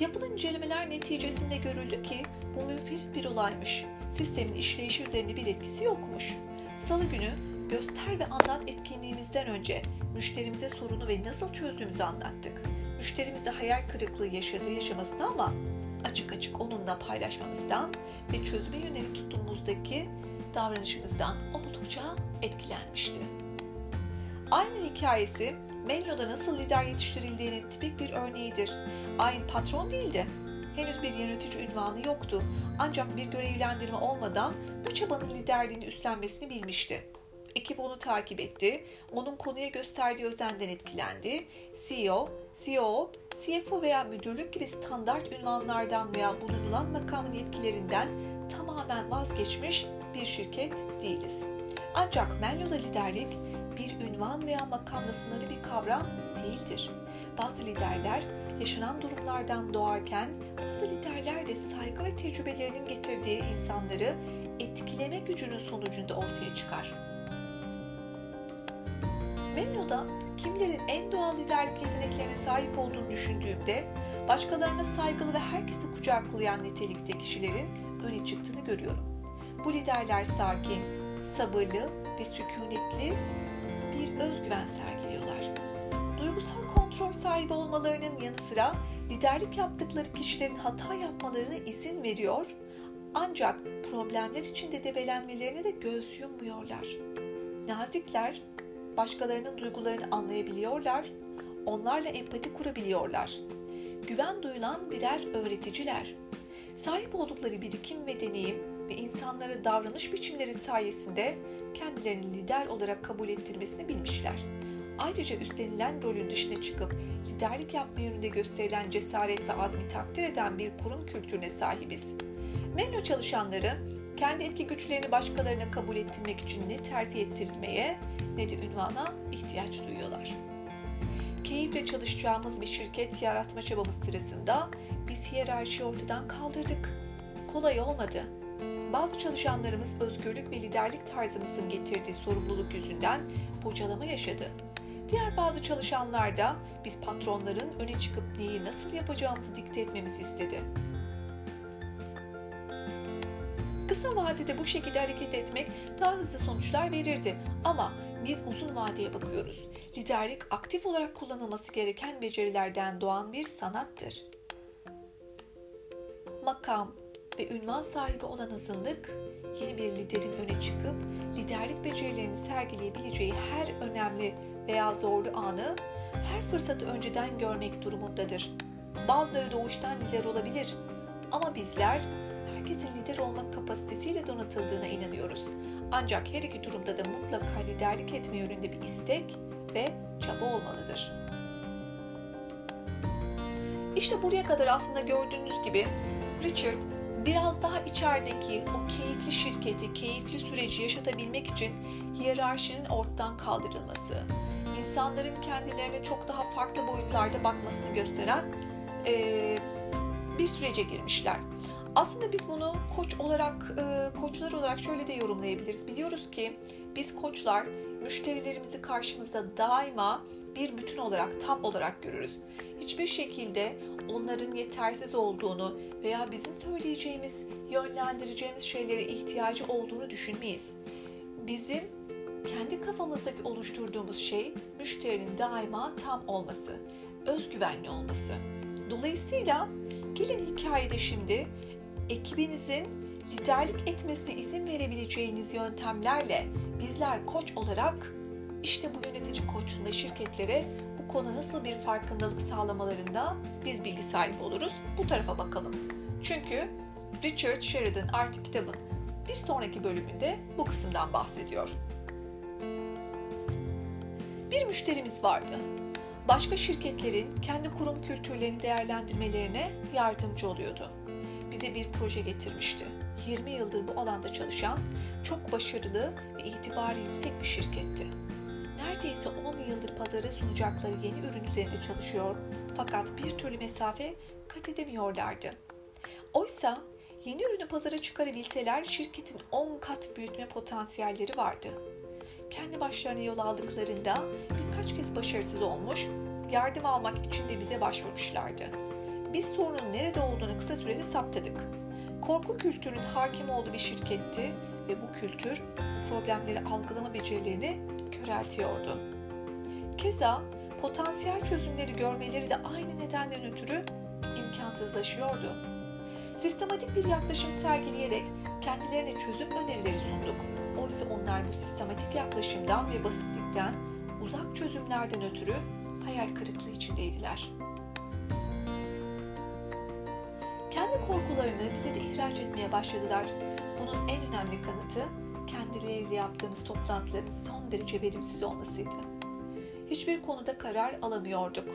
Yapılan incelemeler neticesinde görüldü ki bu müferit bir olaymış. Sistemin işleyişi üzerinde bir etkisi yokmuş. Salı günü göster ve anlat etkinliğimizden önce müşterimize sorunu ve nasıl çözdüğümüzü anlattık. Müşterimiz de hayal kırıklığı yaşadığı yaşamasına ama açık açık onunla paylaşmamızdan ve çözüme yönelik tuttuğumuzdaki davranışımızdan oldukça etkilenmişti. Aynı hikayesi Menlo'da nasıl lider yetiştirildiğinin tipik bir örneğidir. Ayn patron değildi. Henüz bir yönetici ünvanı yoktu. Ancak bir görevlendirme olmadan bu çabanın liderliğini üstlenmesini bilmişti. Ekip onu takip etti. Onun konuya gösterdiği özenden etkilendi. CEO, CEO, CFO veya müdürlük gibi standart ünvanlardan veya bulunulan makamın yetkilerinden tamamen vazgeçmiş bir şirket değiliz. Ancak Menlo'da liderlik bir ünvan veya makamla sınırlı bir kavram değildir. Bazı liderler yaşanan durumlardan doğarken bazı liderler de saygı ve tecrübelerinin getirdiği insanları etkileme gücünün sonucunda ortaya çıkar. Menlo'da kimlerin en doğal liderlik yeteneklerine sahip olduğunu düşündüğümde başkalarına saygılı ve herkesi kucaklayan nitelikte kişilerin öne çıktığını görüyorum. Bu liderler sakin, sabırlı ve sükunetli bir özgüven sergiliyorlar. Duygusal kontrol sahibi olmalarının yanı sıra liderlik yaptıkları kişilerin hata yapmalarına izin veriyor ancak problemler içinde debelenmelerine de göz yummuyorlar. Nazikler, başkalarının duygularını anlayabiliyorlar, onlarla empati kurabiliyorlar. Güven duyulan birer öğreticiler. Sahip oldukları birikim ve deneyim ve insanlara davranış biçimleri sayesinde kendilerini lider olarak kabul ettirmesini bilmişler. Ayrıca üstlenilen rolün dışına çıkıp liderlik yapma yönünde gösterilen cesaret ve azmi takdir eden bir kurum kültürüne sahibiz. Menlo çalışanları kendi etki güçlerini başkalarına kabul ettirmek için ne terfi ettirilmeye ne de ünvana ihtiyaç duyuyorlar. Keyifle çalışacağımız bir şirket yaratma çabamız sırasında biz hiyerarşiyi ortadan kaldırdık. Kolay olmadı. Bazı çalışanlarımız özgürlük ve liderlik tarzımızın getirdiği sorumluluk yüzünden bocalama yaşadı. Diğer bazı çalışanlar da biz patronların öne çıkıp neyi nasıl yapacağımızı dikte etmemizi istedi. Kısa vadede bu şekilde hareket etmek daha hızlı sonuçlar verirdi ama biz uzun vadeye bakıyoruz. Liderlik aktif olarak kullanılması gereken becerilerden doğan bir sanattır. Makam ve ünvan sahibi olan azınlık, yeni bir liderin öne çıkıp liderlik becerilerini sergileyebileceği her önemli veya zorlu anı her fırsatı önceden görmek durumundadır. Bazıları doğuştan lider olabilir ama bizler herkesin lider olmak kapasitesiyle donatıldığına inanıyoruz. Ancak her iki durumda da mutlaka liderlik etme yönünde bir istek ve çaba olmalıdır. İşte buraya kadar aslında gördüğünüz gibi Richard biraz daha içerideki o keyifli şirketi, keyifli süreci yaşatabilmek için hiyerarşinin ortadan kaldırılması, insanların kendilerine çok daha farklı boyutlarda bakmasını gösteren e, bir sürece girmişler. Aslında biz bunu koç olarak, e, koçlar olarak şöyle de yorumlayabiliriz. Biliyoruz ki biz koçlar müşterilerimizi karşımızda daima bir bütün olarak, tam olarak görürüz. Hiçbir şekilde onların yetersiz olduğunu veya bizim söyleyeceğimiz, yönlendireceğimiz şeylere ihtiyacı olduğunu düşünmeyiz. Bizim kendi kafamızdaki oluşturduğumuz şey müşterinin daima tam olması, özgüvenli olması. Dolayısıyla gelin hikayede şimdi ekibinizin liderlik etmesine izin verebileceğiniz yöntemlerle bizler koç olarak işte bu yönetici koçluğunda şirketlere bu konu nasıl bir farkındalık sağlamalarında biz bilgi sahibi oluruz. Bu tarafa bakalım. Çünkü Richard Sheridan artık kitabın bir sonraki bölümünde bu kısımdan bahsediyor. Bir müşterimiz vardı. Başka şirketlerin kendi kurum kültürlerini değerlendirmelerine yardımcı oluyordu. Bize bir proje getirmişti. 20 yıldır bu alanda çalışan çok başarılı ve itibarı yüksek bir şirketti. Neredeyse 10 yıldır pazara sunacakları yeni ürün üzerinde çalışıyor fakat bir türlü mesafe kat edemiyorlardı. Oysa yeni ürünü pazara çıkarabilseler şirketin 10 kat büyütme potansiyelleri vardı. Kendi başlarına yol aldıklarında birkaç kez başarısız olmuş, yardım almak için de bize başvurmuşlardı. Biz sorunun nerede olduğunu kısa sürede saptadık. Korku kültürünün hakim olduğu bir şirketti ve bu kültür problemleri algılama becerilerini köreltiyordu. Keza potansiyel çözümleri görmeleri de aynı nedenden ötürü imkansızlaşıyordu. Sistematik bir yaklaşım sergileyerek kendilerine çözüm önerileri sunduk. Oysa onlar bu sistematik yaklaşımdan ve basitlikten, uzak çözümlerden ötürü hayal kırıklığı içindeydiler. Kendi korkularını bize de ihraç etmeye başladılar. Bunun en önemli kanıtı kendileriyle yaptığımız toplantıların son derece verimsiz olmasıydı. Hiçbir konuda karar alamıyorduk.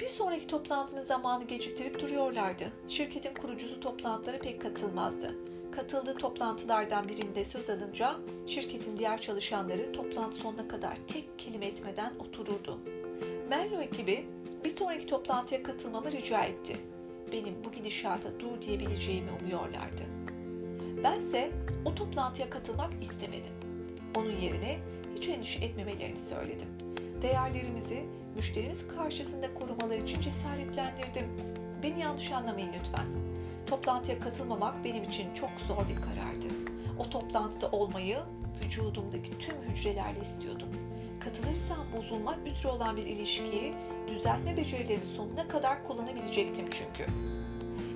Bir sonraki toplantının zamanı geciktirip duruyorlardı. Şirketin kurucusu toplantılara pek katılmazdı. Katıldığı toplantılardan birinde söz alınca şirketin diğer çalışanları toplantı sonuna kadar tek kelime etmeden otururdu. Menlo ekibi bir sonraki toplantıya katılmamı rica etti. Benim bu gidişata dur diyebileceğimi umuyorlardı. Bense o toplantıya katılmak istemedim. Onun yerine hiç endişe etmemelerini söyledim. Değerlerimizi müşterimiz karşısında korumaları için cesaretlendirdim. Beni yanlış anlamayın lütfen. Toplantıya katılmamak benim için çok zor bir karardı. O toplantıda olmayı vücudumdaki tüm hücrelerle istiyordum. Katılırsam bozulmak üzere olan bir ilişkiyi düzelme becerilerimi sonuna kadar kullanabilecektim çünkü.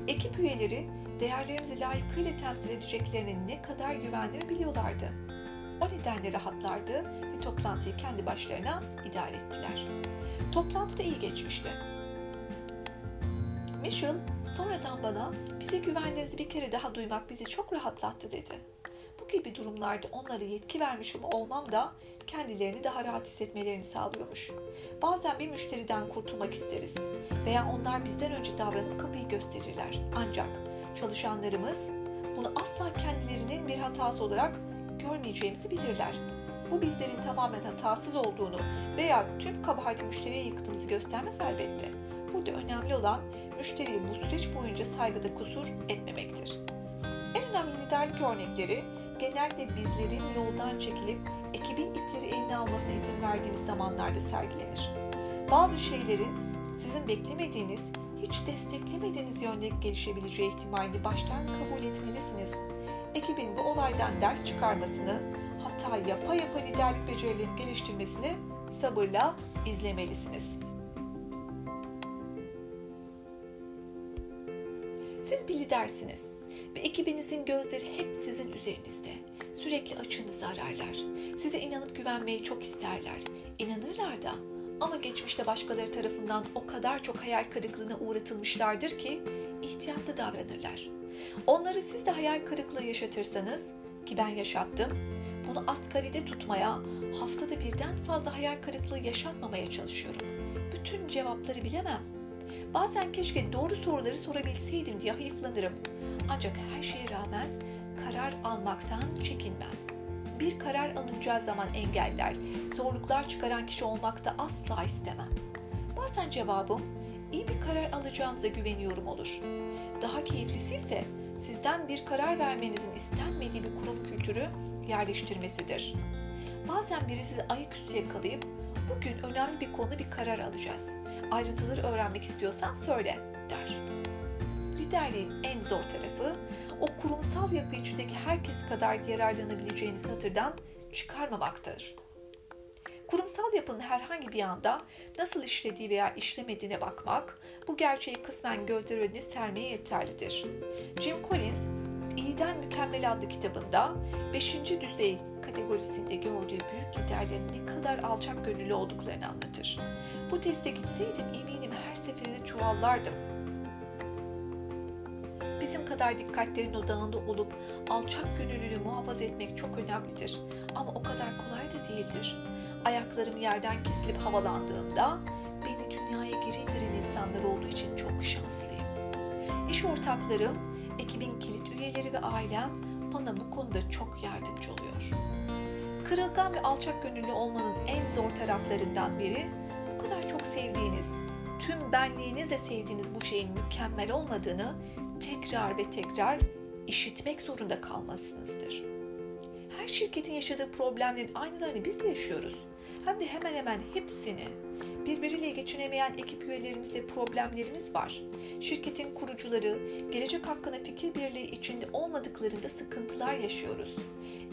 Ekip üyeleri değerlerimizi layıkıyla temsil edeceklerine ne kadar güvendiğimi biliyorlardı. O nedenle rahatlardı ve toplantıyı kendi başlarına idare ettiler. Toplantı da iyi geçmişti. Mitchell sonradan bana bize güvendiğinizi bir kere daha duymak bizi çok rahatlattı dedi. Bu gibi durumlarda onlara yetki vermiş olmam da kendilerini daha rahat hissetmelerini sağlıyormuş. Bazen bir müşteriden kurtulmak isteriz veya onlar bizden önce davranıp kapıyı gösterirler. Ancak çalışanlarımız bunu asla kendilerinin bir hatası olarak görmeyeceğimizi bilirler. Bu bizlerin tamamen hatasız olduğunu veya tüm kabahati müşteriye yıktığımızı göstermez elbette. Burada önemli olan müşteriye bu süreç boyunca saygıda kusur etmemektir. En önemli liderlik örnekleri genellikle bizlerin yoldan çekilip ekibin ipleri eline almasına izin verdiğimiz zamanlarda sergilenir. Bazı şeylerin sizin beklemediğiniz, hiç desteklemediğiniz yönde gelişebileceği ihtimalini baştan kabul etmelisiniz. Ekibin bu olaydan ders çıkarmasını, hatta yapa yapa liderlik becerilerini geliştirmesini sabırla izlemelisiniz. Siz bir lidersiniz ve ekibinizin gözleri hep sizin üzerinizde. Sürekli açığınızı ararlar. Size inanıp güvenmeyi çok isterler. İnanırlar da ama geçmişte başkaları tarafından o kadar çok hayal kırıklığına uğratılmışlardır ki ihtiyatlı davranırlar. Onları siz de hayal kırıklığı yaşatırsanız ki ben yaşattım, bunu asgaride tutmaya, haftada birden fazla hayal kırıklığı yaşatmamaya çalışıyorum. Bütün cevapları bilemem. Bazen keşke doğru soruları sorabilseydim diye hayıflanırım. Ancak her şeye rağmen karar almaktan çekinmem. Bir karar alınacağı zaman engeller, zorluklar çıkaran kişi olmak da asla istemem. Bazen cevabım iyi bir karar alacağınıza güveniyorum olur. Daha keyiflisi ise sizden bir karar vermenizin istenmediği bir kurum kültürü yerleştirmesidir. Bazen biri sizi ayaküstü yakalayıp bugün önemli bir konuda bir karar alacağız. Ayrıntıları öğrenmek istiyorsan söyle der. Liderliğin en zor tarafı o kurumsal yapı içindeki herkes kadar yararlanabileceğiniz hatırdan çıkarmamaktadır. Kurumsal yapının herhangi bir anda nasıl işlediği veya işlemediğine bakmak, bu gerçeği kısmen gözler önüne sermeye yeterlidir. Jim Collins, İyiden Mükemmel adlı kitabında 5. düzey kategorisinde gördüğü büyük liderlerin ne kadar alçak gönüllü olduklarını anlatır. Bu teste gitseydim eminim her seferinde çuvallardım. Bizim kadar dikkatlerin odağında olup alçak gönüllülüğü muhafaza etmek çok önemlidir. Ama o kadar kolay da değildir. Ayaklarım yerden kesilip havalandığında beni dünyaya geri indiren insanlar olduğu için çok şanslıyım. İş ortaklarım, ekibin kilit üyeleri ve ailem bana bu konuda çok yardımcı oluyor. Kırılgan ve alçak gönüllü olmanın en zor taraflarından biri bu kadar çok sevdiğiniz, tüm benliğinizle sevdiğiniz bu şeyin mükemmel olmadığını tekrar ve tekrar işitmek zorunda kalmasınızdır. Her şirketin yaşadığı problemlerin aynılarını biz de yaşıyoruz. Hem de hemen hemen hepsini. Birbiriyle geçinemeyen ekip üyelerimizle problemlerimiz var. Şirketin kurucuları gelecek hakkında fikir birliği içinde olmadıklarında sıkıntılar yaşıyoruz.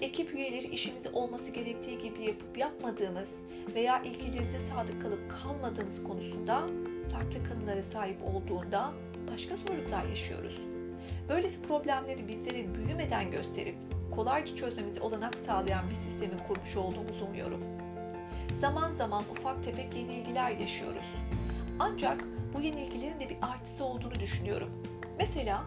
Ekip üyeleri işimizi olması gerektiği gibi yapıp yapmadığımız veya ilkelerimize sadık kalıp kalmadığımız konusunda farklı kanılara sahip olduğunda başka zorluklar yaşıyoruz. Böylesi problemleri bizlere büyümeden gösterip kolayca çözmemize olanak sağlayan bir sistemi kurmuş olduğumuzu umuyorum. Zaman zaman ufak tefek yenilgiler yaşıyoruz. Ancak bu yenilgilerin de bir artısı olduğunu düşünüyorum. Mesela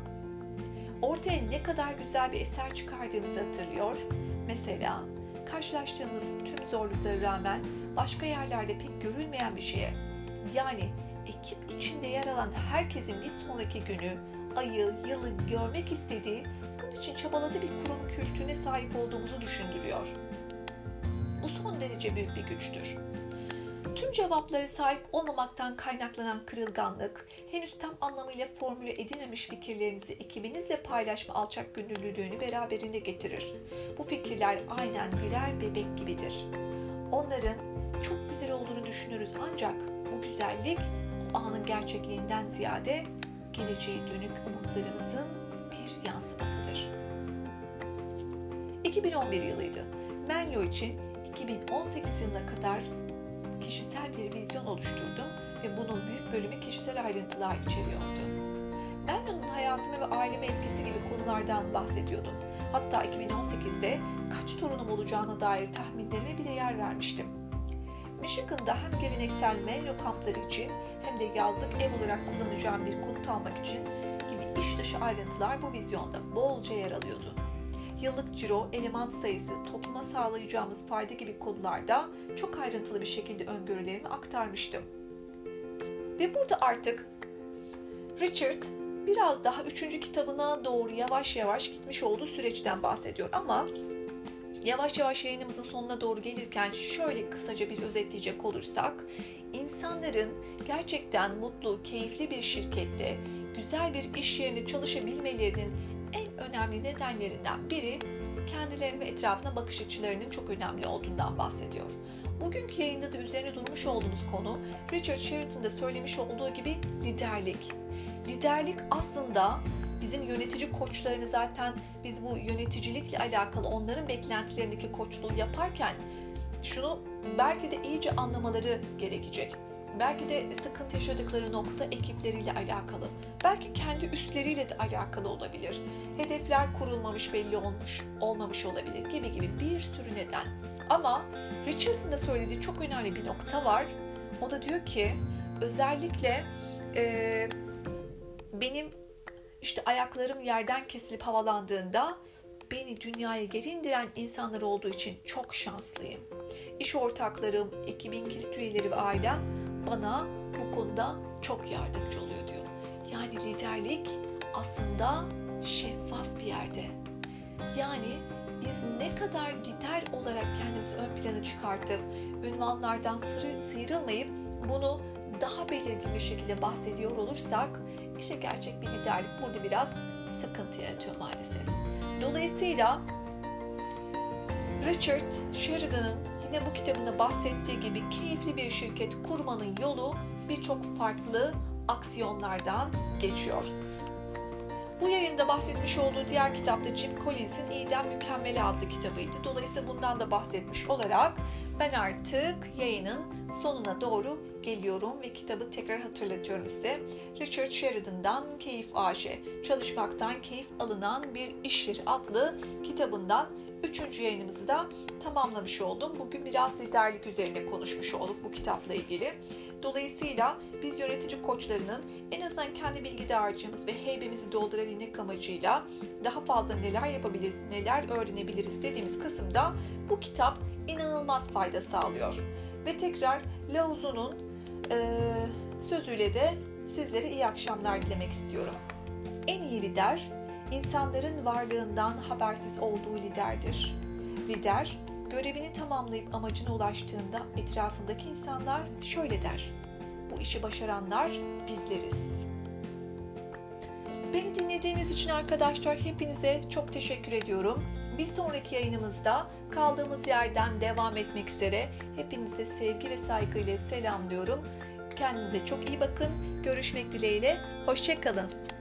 ortaya ne kadar güzel bir eser çıkardığımızı hatırlıyor. Mesela karşılaştığımız tüm zorluklara rağmen başka yerlerde pek görülmeyen bir şeye yani ekip içinde yer alan herkesin bir sonraki günü, ayı, yılı görmek istediği, bunun için çabaladığı bir kurum kültürüne sahip olduğumuzu düşündürüyor. Bu son derece büyük bir güçtür. Tüm cevapları sahip olmamaktan kaynaklanan kırılganlık, henüz tam anlamıyla formüle edilmemiş fikirlerinizi ekibinizle paylaşma alçak gönüllülüğünü beraberinde getirir. Bu fikirler aynen birer bebek gibidir. Onların çok güzel olduğunu düşünürüz ancak bu güzellik anın gerçekliğinden ziyade geleceğe dönük umutlarımızın bir yansımasıdır. 2011 yılıydı. Menlo için 2018 yılına kadar kişisel bir vizyon oluşturdum ve bunun büyük bölümü kişisel ayrıntılar içeriyordu. Menlo'nun hayatıma ve aileme etkisi gibi konulardan bahsediyordum. Hatta 2018'de kaç torunum olacağına dair tahminlerime bile yer vermiştim. Michigan'da hem geleneksel Menlo kampları için hem de yazlık ev olarak kullanacağım bir konut almak için gibi iş dışı ayrıntılar bu vizyonda bolca yer alıyordu. Yıllık ciro, eleman sayısı, topluma sağlayacağımız fayda gibi konularda çok ayrıntılı bir şekilde öngörülerimi aktarmıştım. Ve burada artık Richard biraz daha üçüncü kitabına doğru yavaş yavaş gitmiş olduğu süreçten bahsediyor ama Yavaş yavaş yayınımızın sonuna doğru gelirken şöyle kısaca bir özetleyecek olursak, insanların gerçekten mutlu, keyifli bir şirkette, güzel bir iş yerinde çalışabilmelerinin en önemli nedenlerinden biri kendilerine ve etrafına bakış açılarının çok önemli olduğundan bahsediyor. Bugünkü yayında da üzerine durmuş olduğumuz konu Richard Sheridan'da söylemiş olduğu gibi liderlik. Liderlik aslında bizim yönetici koçlarını zaten biz bu yöneticilikle alakalı onların beklentilerindeki koçluğu yaparken şunu belki de iyice anlamaları gerekecek. Belki de sıkıntı yaşadıkları nokta ekipleriyle alakalı. Belki kendi üstleriyle de alakalı olabilir. Hedefler kurulmamış belli olmuş, olmamış olabilir gibi gibi bir sürü neden. Ama Richard'ın da söylediği çok önemli bir nokta var. O da diyor ki özellikle e, benim işte ayaklarım yerden kesilip havalandığında beni dünyaya geri indiren insanlar olduğu için çok şanslıyım. İş ortaklarım, ekibin kilit üyeleri ve ailem bana bu konuda çok yardımcı oluyor diyor. Yani liderlik aslında şeffaf bir yerde. Yani biz ne kadar lider olarak kendimizi ön plana çıkartıp ünvanlardan sıyrılmayıp bunu daha belirgin bir şekilde bahsediyor olursak işte gerçek bir liderlik burada biraz sıkıntı yaratıyor maalesef. Dolayısıyla Richard Sheridan'ın yine bu kitabında bahsettiği gibi keyifli bir şirket kurmanın yolu birçok farklı aksiyonlardan geçiyor. Bu yayında bahsetmiş olduğu diğer kitapta Jim Collins'in İyiden Mükemmeli adlı kitabıydı. Dolayısıyla bundan da bahsetmiş olarak ben artık yayının sonuna doğru geliyorum ve kitabı tekrar hatırlatıyorum size. Richard Sheridan'dan Keyif AŞ, Çalışmaktan Keyif Alınan Bir İş Yeri adlı kitabından üçüncü yayınımızı da tamamlamış oldum. Bugün biraz liderlik üzerine konuşmuş olduk bu kitapla ilgili. Dolayısıyla biz yönetici koçlarının en azından kendi bilgi dağarcığımız ve heybemizi doldurabilmek amacıyla daha fazla neler yapabiliriz, neler öğrenebiliriz dediğimiz kısımda bu kitap inanılmaz fayda sağlıyor. Ve tekrar Laozu'nun e, sözüyle de sizlere iyi akşamlar dilemek istiyorum. En iyi lider, insanların varlığından habersiz olduğu liderdir. Lider, görevini tamamlayıp amacına ulaştığında etrafındaki insanlar şöyle der. Bu işi başaranlar bizleriz. Beni dinlediğiniz için arkadaşlar hepinize çok teşekkür ediyorum. Bir sonraki yayınımızda kaldığımız yerden devam etmek üzere hepinize sevgi ve saygıyla selamlıyorum. Kendinize çok iyi bakın. Görüşmek dileğiyle. Hoşçakalın.